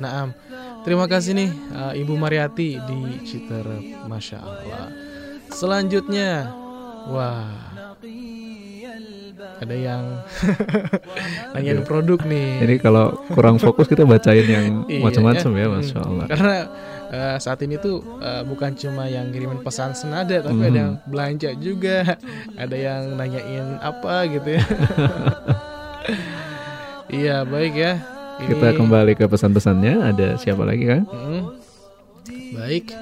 Naam. Terima kasih nih uh, Ibu Mariati di Citerep, masya Allah. Selanjutnya, wah, ada yang (laughs) nanyain produk nih. Jadi kalau kurang fokus kita bacain yang (laughs) Iya, macam-macam ya, Hmm. masya Allah. Karena eh, saat ini tuh eh, bukan cuma yang ngirimin pesan senada, tapi Mhm. ada yang belanja juga, ada yang nanyain apa gitu ya. (laughs) iya baik ya. Kita kembali ke pesan-pesannya. Ada siapa lagi kan? Mm. Baik.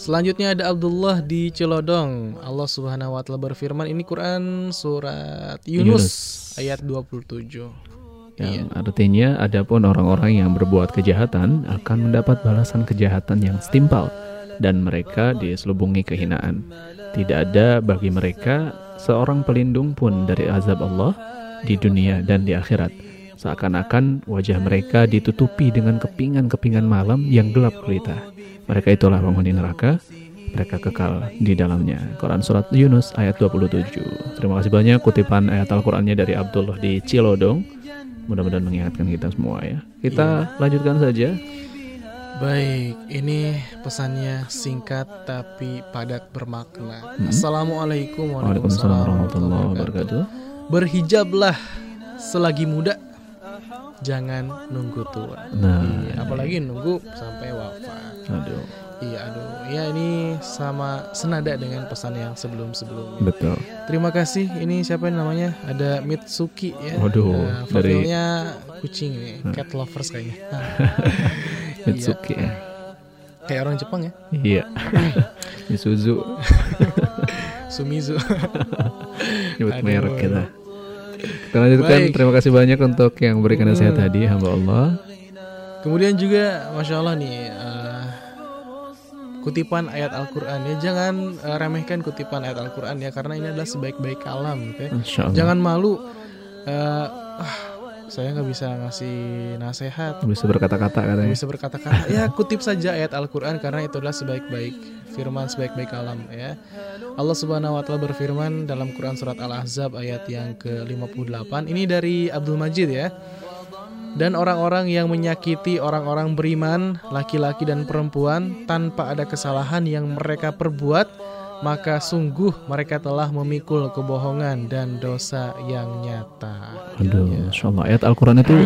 Selanjutnya ada Abdullah di Celodong. Allah Subhanahu wa taala berfirman ini Quran surat Yunus, ayat 27. Yang artinya adapun orang-orang yang berbuat kejahatan akan mendapat balasan kejahatan yang setimpal dan mereka diselubungi kehinaan. Tidak ada bagi mereka seorang pelindung pun dari azab Allah di dunia dan di akhirat. Seakan-akan wajah mereka ditutupi dengan kepingan-kepingan malam yang gelap gulita. Mereka itulah penghuni neraka, mereka kekal di dalamnya. Quran Surat Yunus ayat 27. Terima kasih banyak kutipan ayat Al-Qurannya dari Abdullah di Cilodong. Mudah-mudahan mengingatkan kita semua ya. Kita lanjutkan saja. Baik, ini pesannya singkat tapi padat bermakna. Hmm. Assalamualaikum warahmatullahi wabarakatuh. Berhijablah selagi muda, jangan nunggu tua. Nah, Iya, apalagi nunggu sampai wafat. aduh, Iya, aduh. Ya ini sama senada dengan pesan yang sebelum-sebelumnya. betul. Terima kasih. Ini siapa yang namanya? Ada Mitsuki ya. Waduh, Eh, dari- kucing nih, cat lovers kayaknya. (laughs) Mitsuki ya. Kayak orang Jepang ya. Iya. (laughs) Isuzu Sumizu. nyebut merek kita. Kita lanjutkan. Baik. Terima kasih banyak untuk yang berikan nasihat Hmm. tadi hamba Allah. Kemudian juga Masya Allah nih eh, Kutipan ayat Al-Quran ya Jangan eh, remehkan kutipan ayat Al-Quran ya Karena ini adalah sebaik-baik kalam gitu ya. Jangan malu eh, ah, Saya nggak bisa ngasih nasihat bisa berkata-kata katanya. bisa berkata-kata. Ya kutip saja ayat Al-Quran Karena itu adalah sebaik-baik firman sebaik-baik kalam ya. Allah subhanahu wa ta'ala berfirman dalam Quran surat Al-Ahzab ayat yang ke-58. Ini dari Abdul Majid ya. Dan orang-orang yang menyakiti orang-orang beriman, laki-laki dan perempuan tanpa ada kesalahan yang mereka perbuat, maka sungguh mereka telah memikul kebohongan dan dosa yang nyata. Aduh, Ya. Masya Allah. Ayat Al-Quran itu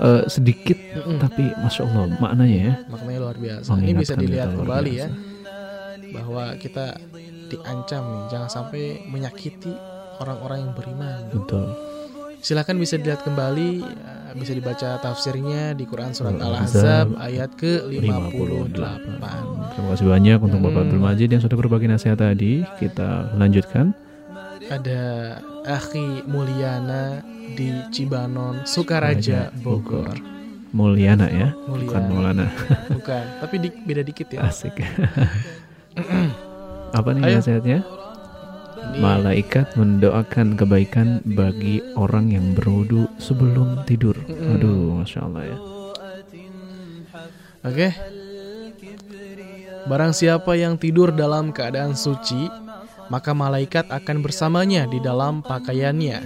eh, sedikit, Mm-mm. tapi Masya Allah maknanya ya. Maknanya luar biasa. Ini bisa dilihat kembali biasa. ya, bahwa kita diancam nih, jangan sampai menyakiti orang-orang yang beriman. Betul. Silahkan bisa dilihat kembali, eh, bisa dibaca tafsirnya di Quran surat Al-Ahzab ayat ke-58. Terima kasih banyak untuk Bapak Hmm. Abdul Majid yang sudah berbagi nasihat tadi. Kita lanjutkan. Ada Akhi Mulyana di Cibanon, Sukaraja, Bogor. Mulyana ya, bukan Mulyana. Maulana. Bukan, tapi di- beda dikit ya. Asik. (laughs) Apa nih Ayo. nasihatnya? Malaikat mendoakan kebaikan bagi orang yang berwudu sebelum tidur. Mm-mm. Aduh, masya Allah ya. Oke. Barang siapa yang tidur dalam keadaan suci, maka malaikat akan bersamanya di dalam pakaiannya.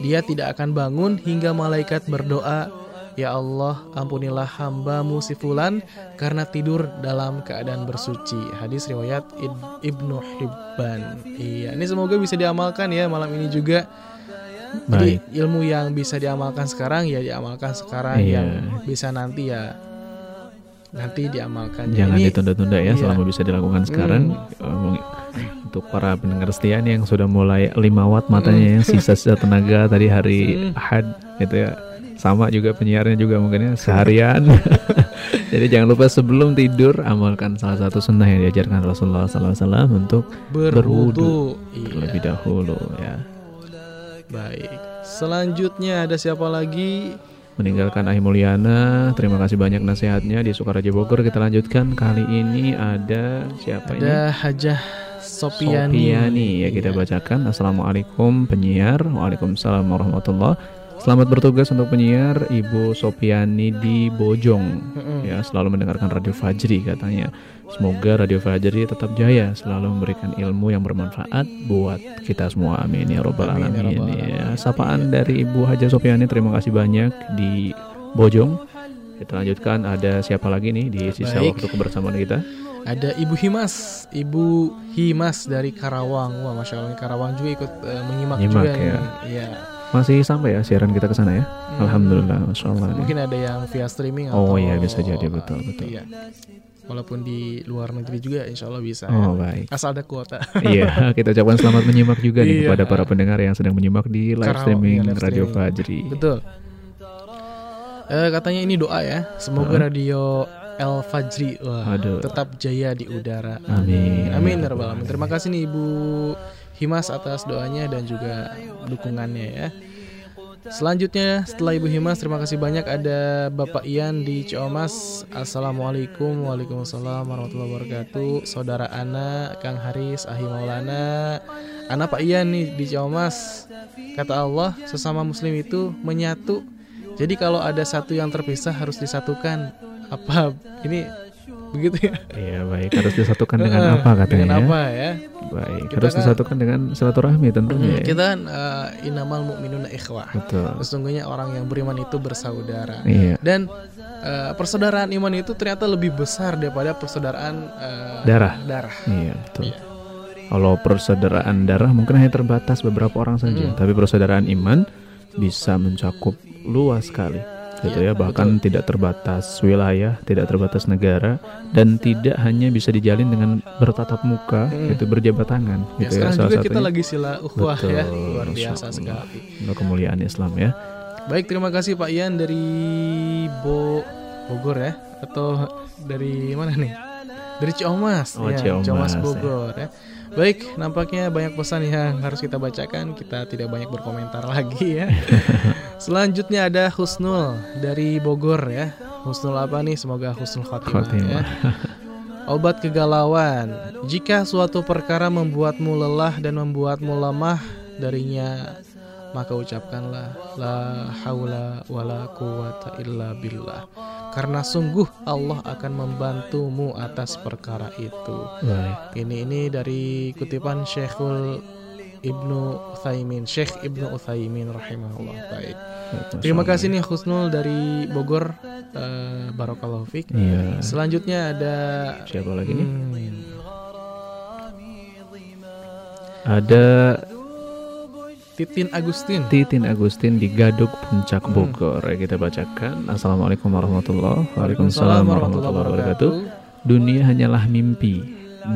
Dia tidak akan bangun hingga malaikat berdoa, Ya Allah, ampunilah hambamu si Fulan karena tidur dalam keadaan bersuci. Hadis riwayat Ibnu Hibban. Iya, ini semoga bisa diamalkan ya malam ini juga. Jadi Baik. ilmu yang bisa diamalkan sekarang ya diamalkan sekarang, Iya. yang bisa nanti ya nanti diamalkan. Jangan Ini- ditunda-tunda ya iya. selama bisa dilakukan sekarang. Eh, Untuk para pendengar setia yang sudah mulai 5 watt matanya yang sisa-sisa tenaga tadi hari Hmm. Ahad gitu ya. Sama juga penyiarnya juga mungkin ya seharian. (laughs) Jadi jangan lupa sebelum tidur amalkan salah satu sunnah yang diajarkan Rasulullah SAW untuk berwudu. terlebih Iya. dahulu ya. Baik. Selanjutnya ada siapa lagi? meninggalkan Ahi Mulyana. Terima kasih banyak nasihatnya di Sukaraja Bogor. Kita lanjutkan kali ini ada siapa ini? Ada Hajah Sopiani. Sopiani ya kita Iya. bacakan. Assalamualaikum penyiar. Waalaikumsalam warahmatullah. Selamat bertugas untuk penyiar Ibu Sopiani di Bojong. Ya selalu mendengarkan Radio Fajri katanya. Semoga Radio Fajri tetap jaya selalu memberikan ilmu yang bermanfaat buat kita semua. Amin ya robbal ya alamin. Ya, sapaan dari Ibu Haja Sopiani terima kasih banyak di Bojong. Kita lanjutkan ada siapa lagi nih di sisa Baik. waktu kebersamaan kita? Ada Ibu Himas, Ibu Himas dari Karawang. Wah, masya Allah, Karawang juga ikut eh, menyimak Nyimak, juga ya. nih. Iya. Masih sampai ya siaran kita ke sana ya? Hmm. Alhamdulillah, masya Allah. Mungkin ada yang via streaming Oh atau iya, bisa jadi, betul, betul. Iya. Walaupun di luar negeri juga, insya Allah bisa. ya. Oh baik. Asal ada kuota. (laughs) iya, kita ucapkan selamat menyimak juga nih Iya. kepada para pendengar yang sedang menyimak di live streaming iya, live Radio streaming. Fajri. Betul. Eh, katanya ini doa ya. Semoga radio El Fajri wah, Aduh. tetap jaya di udara. Amin. Amin ya alamin. Terima kasih nih Ibu Himas atas doanya dan juga dukungannya ya. Selanjutnya setelah Ibu Himas terima kasih banyak ada Bapak Ian di Ciomas. Assalamualaikum Waalaikumsalam warahmatullahi wabarakatuh. Saudara Ana, Kang Haris, Ahi Maulana. Ana Pak Ian nih di Ciomas. Kata Allah, sesama muslim itu menyatu. Jadi kalau ada satu yang terpisah harus disatukan. Apa ini begitu ya? Iya baik, harus disatukan dengan Eh, apa katanya? Dengan ya? apa ya? Baik, Kita harus kan- disatukan dengan silaturahmi tentunya. Hmm, ya. kita kan uh, inamal mu'minuna ikhwah. Betul. Sesungguhnya orang yang beriman itu bersaudara. Iya. Dan uh, persaudaraan iman itu ternyata lebih besar daripada persaudaraan uh, Darah. Darah. Iya betul. Iya. Kalau persaudaraan darah mungkin hanya terbatas beberapa orang saja, Mm. tapi persaudaraan iman bisa mencakup luas sekali, gitu ya. Iya, Bahkan tidak terbatas wilayah, tidak terbatas negara, dan tidak hanya bisa dijalin dengan bertatap muka, Mm. gitu berjabat tangan, Ya, gitu ya. sekarang Salah juga kita satunya. lagi sila ukhuwah ya, luar biasa sekali. Untuk kemuliaan Islam ya. Baik, terima kasih Pak Ian dari Bo Bogor ya atau dari mana nih? Dari Ciomas. Oh, ya, Ciomas, ya. Bogor ya. Baik, nampaknya banyak pesan yang harus kita bacakan. Kita tidak banyak berkomentar lagi ya. (laughs) Selanjutnya ada Husnul dari Bogor ya. Husnul apa nih? Semoga Husnul Khotimah, Khotimah. ya. (laughs) Obat kegalauan. Jika suatu perkara membuatmu lelah dan membuatmu lemah darinya, maka ucapkanlah la haula wala quwata illa billah. Karena sungguh Allah akan membantumu atas perkara itu. Baik. Ini ini dari kutipan Syekhul Ibnu Utsaimin, Syekh Ibnu Utsaimin rahimahullah. Baik. Terima kasih nih Husnul dari Bogor. Eh, Barakallahu fiik. Iya. Selanjutnya ada Siapa lagi nih? Hmm, Ada Titin Agustin. Titin Agustin di Gaduk Puncak Hmm. Bogor. Ya, kita bacakan. Assalamualaikum warahmatullahi Waalaikumsalam Waalaikumsalam warahmatullahi wabarakatuh. Dunia hanyalah mimpi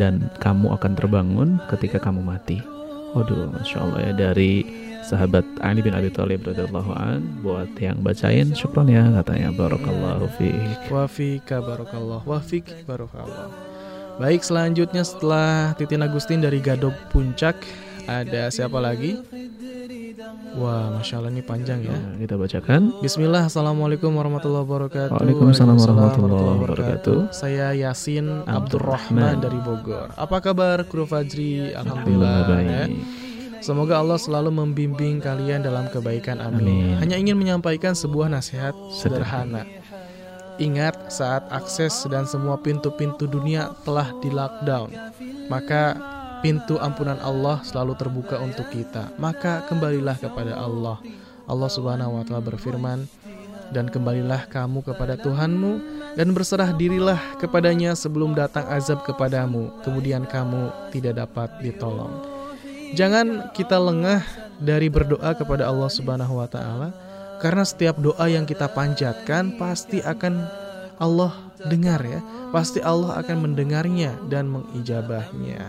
dan kamu akan terbangun ketika kamu mati. Waduh, masya Allah ya dari sahabat Ali bin Abi Thalib radhiyallahu an buat yang bacain syukron ya katanya barakallahu fiik. Wafika barakallah. Wafik barakallah. Baik, selanjutnya setelah Titin Agustin dari Gadog Puncak, ada siapa lagi? Wah, masya Allah ini panjang ya. Nah, kita bacakan. Bismillah, Assalamualaikum warahmatullahi wabarakatuh Waalaikumsalam warahmatullahi wabarakatuh. Saya Yasin Abdurrahman. Dari Bogor Apa kabar Kru Fajri? Alhamdulillah Alhamdulillah ya. baik. Semoga Allah selalu membimbing kalian dalam kebaikan amin. Amin. Hanya ingin menyampaikan sebuah nasihat sederhana Ingat saat akses dan semua pintu-pintu dunia telah di lockdown Maka pintu ampunan Allah selalu terbuka untuk kita. Maka kembalilah kepada Allah. Allah Subhanahu wa taala berfirman, "Dan kembalilah kamu kepada Tuhanmu dan berserah dirilah kepadanya sebelum datang azab kepadamu, kemudian kamu tidak dapat ditolong." Jangan kita lengah dari berdoa kepada Allah Subhanahu wa taala karena setiap doa yang kita panjatkan pasti akan Allah dengar ya. Pasti Allah akan mendengarnya dan mengijabahnya.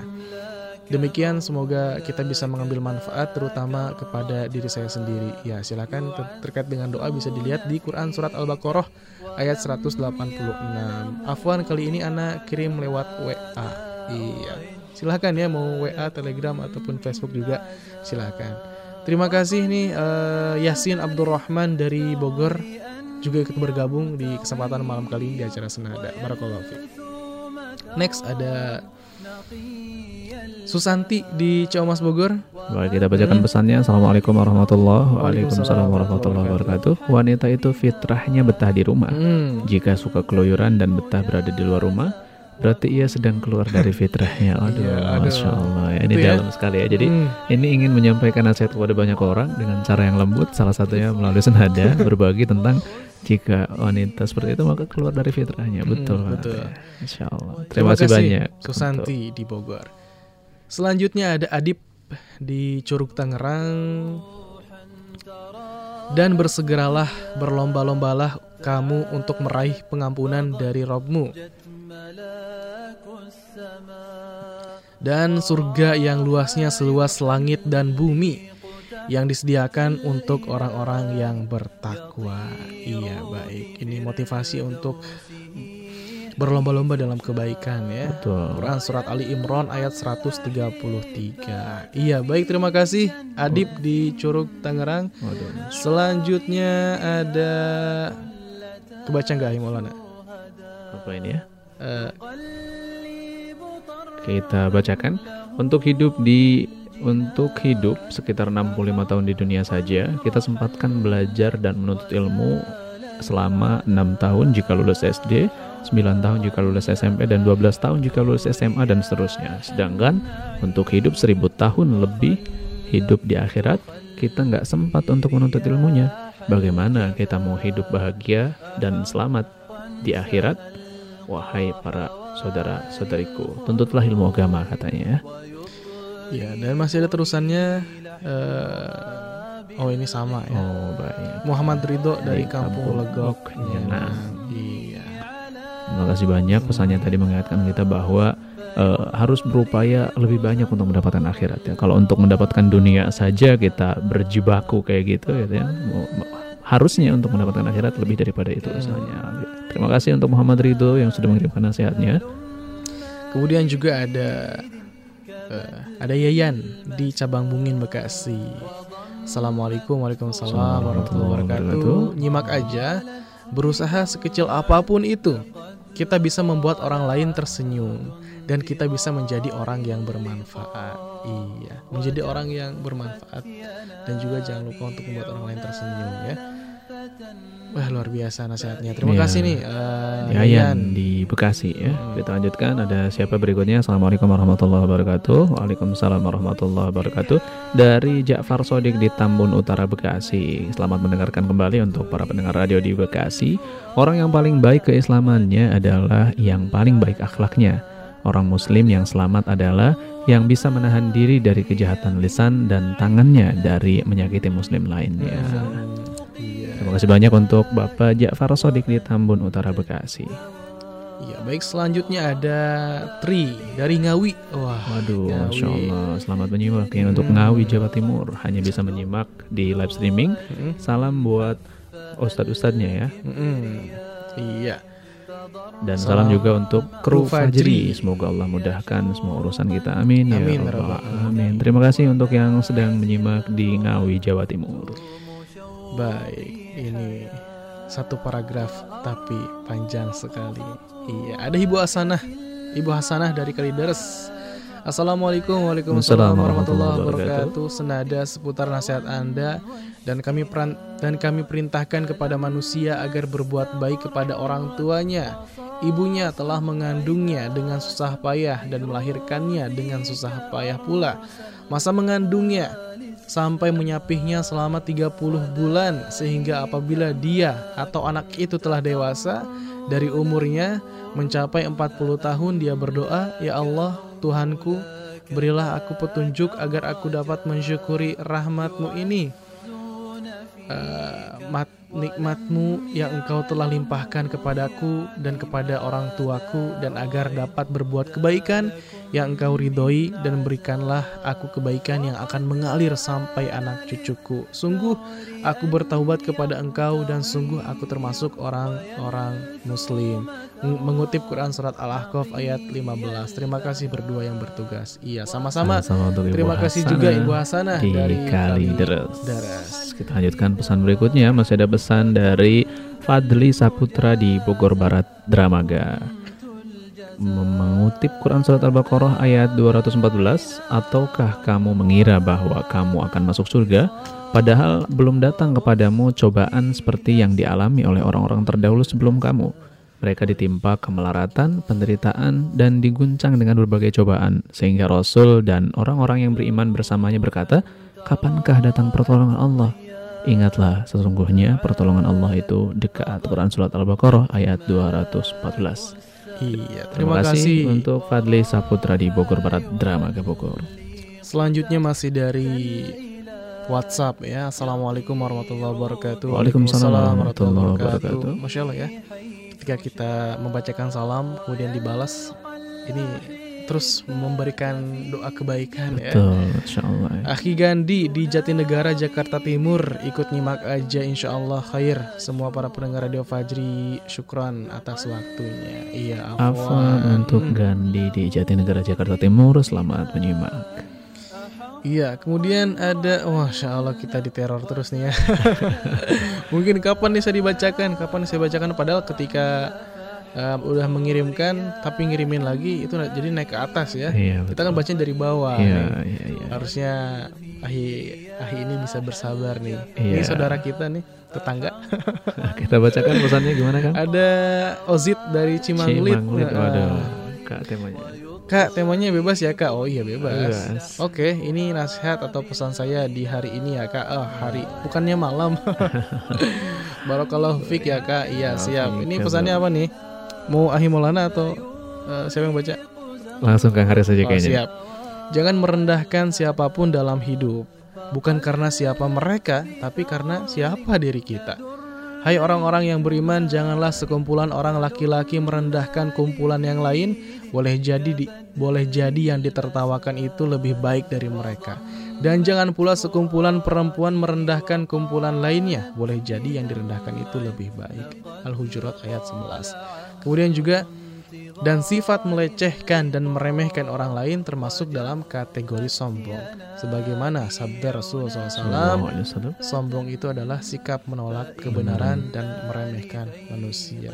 Demikian semoga kita bisa mengambil manfaat terutama kepada diri saya sendiri. Ya, silakan ter terkait dengan doa bisa dilihat di Quran surat Al-Baqarah ayat 186. Afwan kali ini anak kirim lewat WA. Iya. Silahkan ya mau WA, Telegram ataupun Facebook juga silahkan. Terima kasih nih uh, Yasin Abdurrahman dari Bogor juga ikut bergabung di kesempatan malam kali ini di acara Senada. Barakallahu Next ada Susanti di Ciamas Bogor. Baik, kita bacakan hmm. pesannya. Assalamualaikum warahmatullahi wabarakatuh. Waalaikumsalam warahmatullahi wabarakatuh. Wanita itu fitrahnya betah di rumah. Hmm. Jika suka keluyuran dan betah berada di luar rumah, berarti ia sedang keluar dari fitrahnya. Aduh, ya, masya Allah. Ya, ini ya? dalam sekali ya. Jadi hmm. ini ingin menyampaikan nasihat kepada banyak orang dengan cara yang lembut. Salah satunya melalui senada (laughs) berbagi tentang jika wanita seperti itu maka keluar dari fitrahnya. Hmm, betul. betul. Ya. Insya Allah. Terima, Terima kasih banyak. Susanti di Bogor. Selanjutnya ada Adip di Curug Tangerang. Dan bersegeralah, berlomba-lombalah kamu untuk meraih pengampunan dari Robmu. Dan surga yang luasnya seluas langit dan bumi yang disediakan untuk orang-orang yang bertakwa. Iya, baik. Ini motivasi untuk berlomba-lomba dalam kebaikan ya. Betul. Quran surat Ali Imran ayat 133. Iya, baik terima kasih Adib di Curug Tangerang. Selanjutnya ada kebaca nggak Maulana? Apa ini ya? Uh, kita bacakan untuk hidup di untuk hidup sekitar 65 tahun di dunia saja, kita sempatkan belajar dan menuntut ilmu selama 6 tahun jika lulus SD, 9 tahun jika lulus SMP dan 12 tahun jika lulus SMA dan seterusnya. Sedangkan untuk hidup 1000 tahun lebih hidup di akhirat, kita nggak sempat untuk menuntut ilmunya. Bagaimana kita mau hidup bahagia dan selamat di akhirat? Wahai para saudara-saudariku, tuntutlah ilmu agama katanya. Ya, dan masih ada terusannya. Uh, oh ini sama ya. Oh baik. Muhammad Ridho dari Kampung Legok. Nah, Terima kasih banyak pesannya tadi mengingatkan kita bahwa uh, harus berupaya lebih banyak untuk mendapatkan akhirat ya. Kalau untuk mendapatkan dunia saja kita berjibaku kayak gitu gitu ya. Harusnya untuk mendapatkan akhirat lebih daripada itu misalnya. Terima kasih untuk Muhammad Ridho yang sudah mengirimkan nasihatnya. Kemudian juga ada uh, ada Yayan di cabang Bungin Bekasi. Assalamualaikum Waalaikumsalam warahmatullahi wabarakatuh. Nyimak aja, berusaha sekecil apa pun itu kita bisa membuat orang lain tersenyum dan kita bisa menjadi orang yang bermanfaat. Iya, menjadi orang yang bermanfaat dan juga jangan lupa untuk membuat orang lain tersenyum ya. Wah luar biasa nasihatnya. Terima ya. kasih nih uh, Yayan di Bekasi ya. Kita lanjutkan ada siapa berikutnya? Assalamualaikum warahmatullahi wabarakatuh. Waalaikumsalam warahmatullahi wabarakatuh. Dari Ja'far Sodik di Tambun Utara Bekasi. Selamat mendengarkan kembali untuk para pendengar radio di Bekasi. Orang yang paling baik keislamannya adalah yang paling baik akhlaknya. Orang muslim yang selamat adalah yang bisa menahan diri dari kejahatan lisan dan tangannya dari menyakiti muslim lainnya. Hmm. Terima kasih banyak untuk Bapak Ja'far Sodik di Tambun Utara Bekasi. Ya baik selanjutnya ada Tri dari Ngawi. Wah, waduh, Ngawi. Masya Allah. Selamat menyimak ya untuk Ngawi Jawa Timur. Hanya bisa menyimak di live streaming. Hmm. Salam buat ustadz-ustadznya ya. Hmm. Iya. Dan salam, salam juga untuk kru Fajri. Semoga Allah mudahkan semua urusan kita. Amin, ya Amin ya Allah. Amin. Terima kasih untuk yang sedang menyimak di Ngawi Jawa Timur. Baik ini satu paragraf tapi panjang sekali. Iya, ada Ibu Hasanah. Ibu Hasanah dari Kalideres. Assalamualaikum Waalaikumsalam warahmatullahi wabarakatuh. Senada seputar nasihat Anda dan kami peran, dan kami perintahkan kepada manusia agar berbuat baik kepada orang tuanya. Ibunya telah mengandungnya dengan susah payah dan melahirkannya dengan susah payah pula. Masa mengandungnya sampai menyapihnya selama 30 bulan sehingga apabila dia atau anak itu telah dewasa dari umurnya mencapai 40 tahun dia berdoa, "Ya Allah, Tuhanku, berilah aku petunjuk agar aku dapat mensyukuri rahmatmu ini. Uh, nikmatmu yang engkau telah limpahkan kepadaku dan kepada orang tuaku dan agar dapat berbuat kebaikan yang engkau ridhoi dan berikanlah aku kebaikan yang akan mengalir sampai anak cucuku. Sungguh aku bertaubat kepada engkau dan sungguh aku termasuk orang-orang muslim. Mengutip Quran surat Al-Ahqaf ayat 15. Terima kasih berdua yang bertugas. Iya, sama-sama. Terima kasih juga Ibu Hasanah dari Kali Deres. Kita lanjutkan pesan berikutnya. Masih ada pesan dari Fadli Saputra di Bogor Barat Dramaga. Mengutip Quran Surat Al-Baqarah ayat 214 Ataukah kamu mengira bahwa kamu akan masuk surga? Padahal belum datang kepadamu cobaan seperti yang dialami oleh orang-orang terdahulu sebelum kamu. Mereka ditimpa kemelaratan, penderitaan, dan diguncang dengan berbagai cobaan Sehingga Rasul dan orang-orang yang beriman bersamanya berkata Kapankah datang pertolongan Allah? Ingatlah, sesungguhnya pertolongan Allah itu dekat Quran Surat Al-Baqarah ayat 214 Iya, terima, terima kasih, kasih untuk Fadli Saputra di Bogor Barat Drama ke Bogor. Selanjutnya masih dari WhatsApp ya. Assalamualaikum warahmatullahi wabarakatuh. Waalaikumsalam warahmatullahi wabarakatuh. Masya Allah ya. Ketika kita membacakan salam kemudian dibalas, ini terus memberikan doa kebaikan ya. Betul, insya Allah. Akhi Gandhi di Jatinegara, Jakarta Timur ikut nyimak aja insya Allah khair. Semua para pendengar Radio Fajri, syukran atas waktunya. Iya, afwan. untuk hmm. Gandhi di Jatinegara, Jakarta Timur, selamat menyimak. Iya, kemudian ada, wah, masya Allah kita diteror terus nih ya. (laughs) Mungkin kapan nih saya dibacakan? Kapan saya bacakan? Padahal ketika uh, udah mengirimkan tapi ngirimin lagi itu jadi naik ke atas ya. Iya, Kita kan bacanya dari bawah. Iya, iya, iya. Harusnya ahi ahi ini bisa bersabar nih. Iya. Ini saudara kita nih, tetangga. (laughs) kita bacakan pesannya gimana kan? Ada Ozit dari Cimanglit. Cimanglit, waduh. Kak temanya. Kak, temanya bebas ya kak? Oh iya bebas. bebas. Oke, ini nasihat atau pesan saya di hari ini ya kak. Oh hari, bukannya malam. (laughs) (laughs) Barokallahu fik ya kak. Iya siap. Ini pesannya apa nih? Mau Ahi Maulana atau uh, siapa yang baca? Langsung Kang Haris saja oh, kayaknya. Siap. Jangan merendahkan siapa pun dalam hidup. Bukan karena siapa mereka, tapi karena siapa diri kita. Hai orang-orang yang beriman, janganlah sekumpulan orang laki-laki merendahkan kumpulan yang lain. Boleh jadi di, boleh jadi yang ditertawakan itu lebih baik dari mereka. Dan jangan pula sekumpulan perempuan merendahkan kumpulan lainnya. Boleh jadi yang direndahkan itu lebih baik. Al-Hujurat ayat 11. Kemudian juga dan sifat melecehkan dan meremehkan orang lain termasuk dalam kategori sombong. Sebagaimana sabda Rasulullah SAW, sombong itu adalah sikap menolak kebenaran dan meremehkan manusia.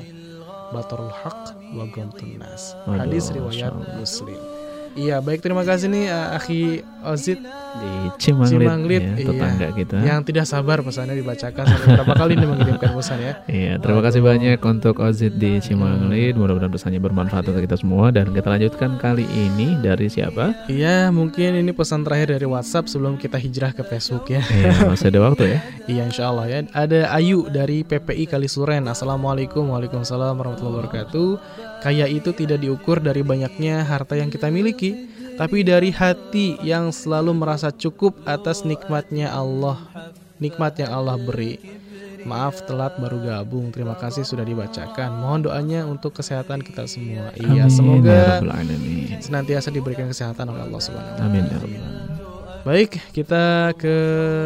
Batarul haq wa nas. Hadis riwayat Muslim. Iya, baik terima kasih nih uh, Akhi Ozid di Cimanglit, Cimanglit ya, iya, tetangga kita. Yang tidak sabar pesannya dibacakan sampai berapa kali ini mengirimkan pesan ya. Iya, terima kasih banyak untuk Ozid di Cimanglit. Mudah-mudahan pesannya bermanfaat untuk kita semua dan kita lanjutkan kali ini dari siapa? Iya, mungkin ini pesan terakhir dari WhatsApp sebelum kita hijrah ke Facebook ya. Iya, masih ada waktu ya. (laughs) iya, insya Allah ya. Ada Ayu dari PPI Kalisuren. Assalamualaikum, waalaikumsalam warahmatullahi wabarakatuh. Kaya itu tidak diukur dari banyaknya harta yang kita miliki, tapi dari hati yang selalu merasa cukup atas nikmatnya Allah, nikmat yang Allah beri. Maaf telat baru gabung. Terima kasih sudah dibacakan. Mohon doanya untuk kesehatan kita semua. Iya, semoga ya senantiasa diberikan kesehatan oleh Allah Subhanahu Amin ya Baik, kita ke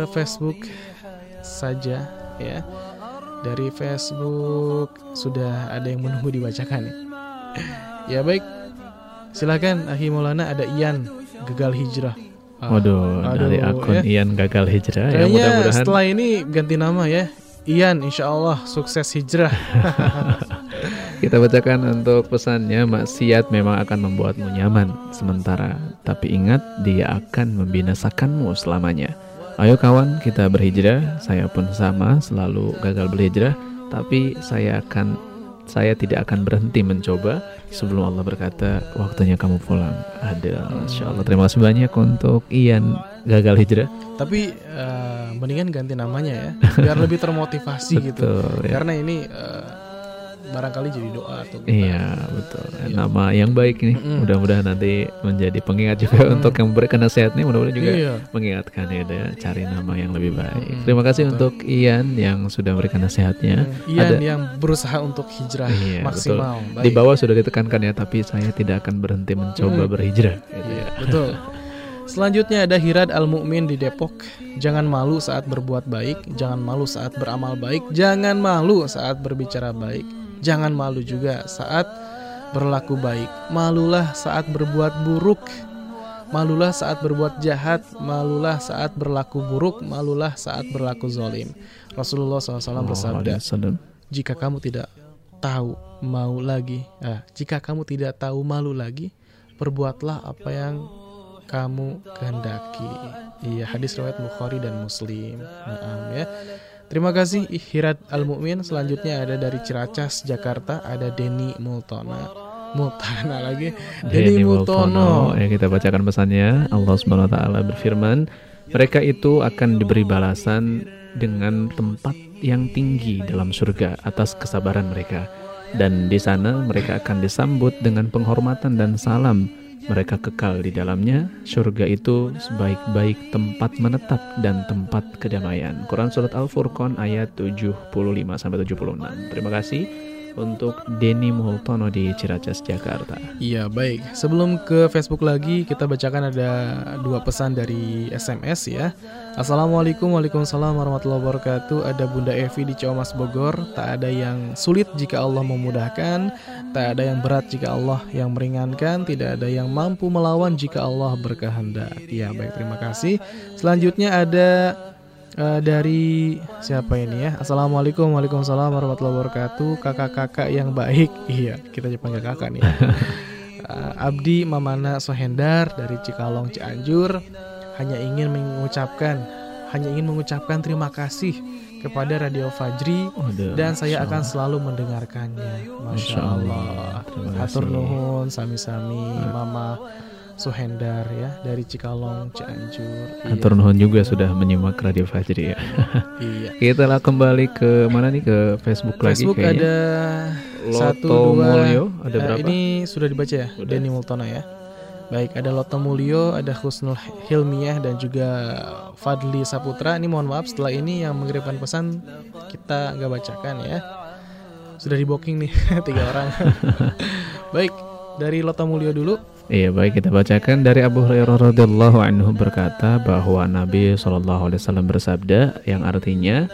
Facebook saja ya. Dari Facebook sudah ada yang menunggu dibacakan ya baik. Silakan Ahi Maulana ada Ian gagal hijrah. Ah, Waduh, aduh, dari akun ya. Ian gagal hijrah ya, Kayaknya ya mudah-mudahan setelah ini ganti nama ya. Ian insya Allah sukses hijrah. (laughs) Kita bacakan untuk pesannya Maksiat memang akan membuatmu nyaman sementara Tapi ingat dia akan membinasakanmu selamanya Ayo kawan kita berhijrah Saya pun sama selalu gagal berhijrah Tapi saya akan saya tidak akan berhenti mencoba sebelum Allah berkata waktunya kamu pulang. Ada, Masya Allah. Terima kasih banyak untuk Ian gagal hijrah. Tapi uh, mendingan ganti namanya ya, (laughs) biar lebih termotivasi gitu. Betul, ya. Karena ini uh, barangkali jadi doa atau gimana. Iya betul. Iya. Nama yang baik nih. Mm-mm. Mudah-mudahan nanti menjadi pengingat juga Mm. untuk yang memberikan nasihat nih. Mudah-mudahan juga Iya. mengingatkan ya, ya, cari nama yang lebih baik. Mm-mm, Terima kasih betul. untuk Ian yang sudah memberikan nasihatnya. Ian Ada- yang berusaha untuk hijrah Iya, maksimal. betul. Baik. Di bawah sudah ditekankan ya, tapi saya tidak akan berhenti mencoba Mm. berhijrah. Gitu Iya, ya. betul. Selanjutnya ada Hirad Al-Mu'min di Depok. Jangan malu saat berbuat baik, jangan malu saat beramal baik, jangan malu saat berbicara baik, jangan malu juga saat berlaku baik. Malulah saat berbuat buruk. Malulah saat berbuat jahat, malulah saat berlaku buruk, malulah saat berlaku zolim. Rasulullah SAW bersabda, jika kamu tidak tahu mau lagi, ah, jika kamu tidak tahu malu lagi, perbuatlah apa yang kamu kehendaki. Iya, hadis riwayat Bukhari dan Muslim. Naam ya. Terima kasih Hirat Al Mukmin. Selanjutnya ada dari Ciracas, Jakarta, ada Denny Multona. Multana lagi. Denny Multono. Ya kita bacakan pesannya. Allah Subhanahu wa taala berfirman, mereka itu akan diberi balasan dengan tempat yang tinggi dalam surga atas kesabaran mereka. Dan di sana mereka akan disambut dengan penghormatan dan salam. Mereka kekal di dalamnya. Surga itu sebaik-baik tempat menetap dan tempat kedamaian. Quran surat Al-Furqan ayat 75 sampai 76. Terima kasih untuk Denny Multono di Ciracas Jakarta. Iya baik. Sebelum ke Facebook lagi, kita bacakan ada dua pesan dari SMS ya. Assalamualaikum, waalaikumsalam warahmatullahi wabarakatuh. Ada Bunda Evi di Ciamas Bogor. Tak ada yang sulit jika Allah memudahkan, tak ada yang berat jika Allah yang meringankan, tidak ada yang mampu melawan jika Allah berkehendak. Iya baik, terima kasih. Selanjutnya ada eh, dari siapa ini ya? Assalamualaikum, waalaikumsalam warahmatullahi wabarakatuh. Kakak-kakak yang baik, iya kita panggil kakak nih. (laughs) Eh, Abdi Mamana Sohendar dari Cikalong Cianjur hanya ingin mengucapkan hanya ingin mengucapkan terima kasih kepada Radio Fajri Waduh, dan saya akan selalu mendengarkannya. Masya Allah. Hatur nuhun sami-sami Mama Sohendar ya dari Cikalong Cianjur. Iya. Hatur nuhun juga sudah menyimak Radio Fajri ya. Iya. (laughs) Kita lah kembali ke mana nih ke Facebook, Facebook lagi kayaknya. ada Loto satu dua Mulyo, ada Eh, berapa? ini sudah dibaca ya Sudah. Denny Multono ya baik ada Loto Mulyo ada Husnul Hilmiah dan juga Fadli Saputra ini mohon maaf setelah ini yang mengirimkan pesan kita nggak bacakan ya sudah di booking nih (laughs) tiga orang (laughs) baik dari Loto Mulyo dulu Iya baik kita bacakan dari Abu Hurairah radhiyallahu anhu berkata bahwa Nabi wasallam bersabda yang artinya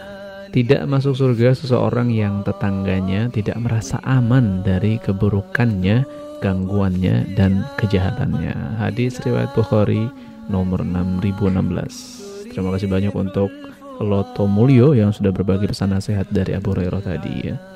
tidak masuk surga seseorang yang tetangganya tidak merasa aman dari keburukannya, gangguannya dan kejahatannya. Hadis riwayat Bukhari nomor 6016. Terima kasih banyak untuk Loto Mulyo yang sudah berbagi pesan nasihat dari Abu Hurairah tadi ya.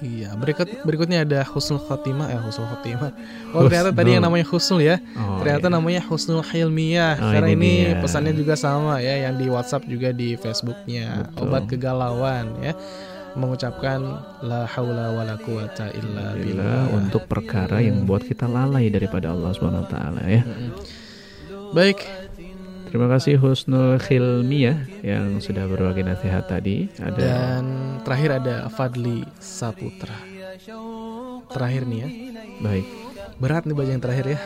Iya berikut berikutnya ada Husnul Khotimah eh Husnul Khotimah oh ternyata Husnul. tadi yang namanya Husnul ya Oh, Ternyata iya. namanya Husnul Hilmiyah Oh, Karena ini ini, dia. pesannya juga sama ya Yang di WhatsApp juga di Facebooknya Betul. Obat kegalauan ya Mengucapkan La haula wa la quwata illa billah untuk perkara yang membuat kita lalai daripada Allah Subhanahu wa taala ya. Baik Terima kasih Husnul Khilmiyah yang sudah berbagi nasihat tadi. Ada Dan terakhir ada Fadli Saputra Terakhir nih ya baik. Berat nih baca yang terakhir ya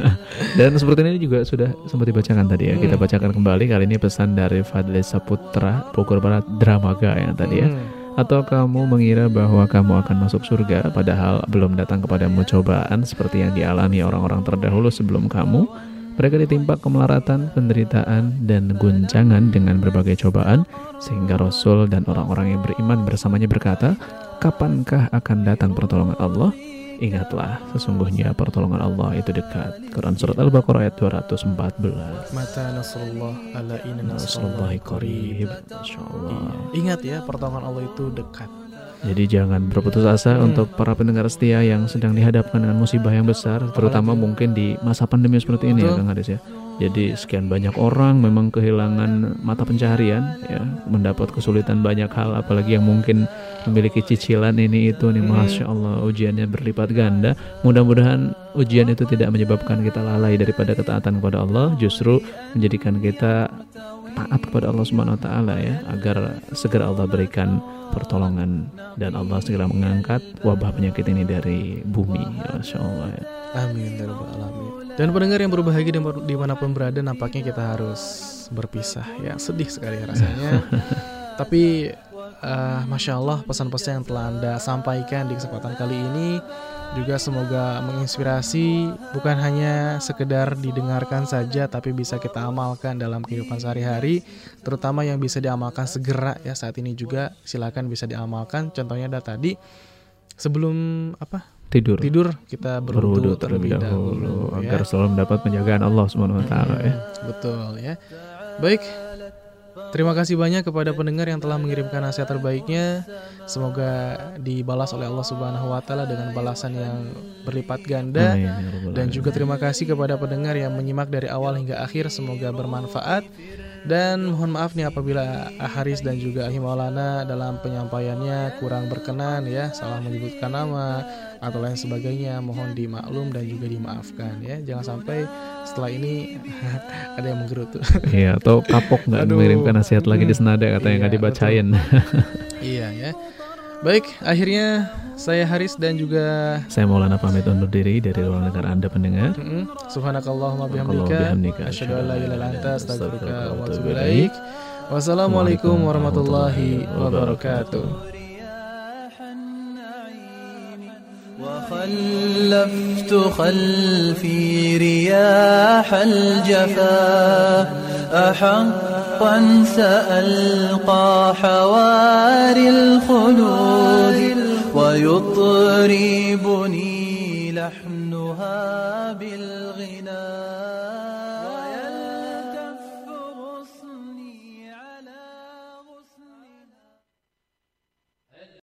(laughs) Dan seperti ini juga sudah sempat dibacakan tadi ya. Kita Hmm. bacakan kembali kali ini pesan dari Fadli Saputra Bogor Barat Dramaga yang tadi ya. Hmm. Atau kamu mengira bahwa kamu akan masuk surga padahal belum datang kepadamu cobaan seperti yang dialami orang-orang terdahulu sebelum kamu? Mereka ditimpa kemelaratan, penderitaan, dan guncangan dengan berbagai cobaan sehingga Rasul dan orang-orang yang beriman bersamanya berkata, "Kapankah akan datang pertolongan Allah?" Ingatlah, sesungguhnya pertolongan Allah itu dekat. Quran surat Al-Baqarah ayat 214. Mata Nasrullah ala inna Nasrullahi qarib. Ingat ya pertolongan Allah itu dekat Jadi jangan berputus asa Hmm. untuk para pendengar setia yang sedang dihadapkan dengan musibah yang besar, terutama mungkin di masa pandemi seperti ini ya Betul. Kang Haris ya. Jadi sekian banyak orang memang kehilangan mata pencaharian ya, mendapat kesulitan banyak hal apalagi yang mungkin memiliki cicilan ini itu nih Hmm. Masya Allah ujiannya berlipat ganda. Mudah-mudahan ujian itu tidak menyebabkan kita lalai daripada ketaatan kepada Allah, justru menjadikan kita taat kepada Allah Subhanahu wa taala ya agar segera Allah berikan pertolongan dan Allah segera mengangkat wabah penyakit ini dari bumi ya Masya Allah ya. Amin ya rabbal alamin. Dan pendengar yang berbahagia di- di mana pun berada, nampaknya kita harus berpisah. Ya sedih sekali rasanya. (laughs) Tapi eh, masya Allah pesan-pesan yang telah anda sampaikan di kesempatan kali ini juga semoga menginspirasi bukan hanya sekedar didengarkan saja tapi bisa kita amalkan dalam kehidupan sehari-hari terutama yang bisa diamalkan segera ya saat ini juga silakan bisa diamalkan contohnya ada tadi sebelum apa tidur tidur kita berwudu terlebih dahulu ya. agar selalu mendapat penjagaan Allah Subhanahu wa taala ya. Betul ya. Baik. Terima kasih banyak kepada pendengar yang telah mengirimkan nasihat terbaiknya. Semoga dibalas oleh Allah Subhanahu wa taala dengan balasan yang berlipat ganda. Ya Dan juga terima kasih kepada pendengar yang menyimak dari awal hingga akhir. Semoga bermanfaat. Dan mohon maaf nih apabila Haris dan juga Ahi Maulana dalam penyampaiannya kurang berkenan ya, salah menyebutkan nama atau lain sebagainya, mohon dimaklum dan juga dimaafkan ya. Jangan sampai setelah ini (laughs) ada yang menggerutu. Iya, atau kapok nggak mengirimkan nasihat lagi di senada katanya Iya, nggak dibacain. iya ya. Baik, akhirnya saya Haris dan juga Saya Maulana pamit undur diri dari ruang dengar Anda pendengar. Mm-mm. Subhanakallahumma Subhanakallahumma bihamdika bihamdika, asyhadu an la ilaha illa anta astaghfiruka wa atubu Astaghfiruka wa ilaik. Wassalamualaikum warahmatullahi wabarakatuh. وخلفت خلفي رياح الجفا أحقا سألقى حواري الخلود ويطربني لحنها بالغناء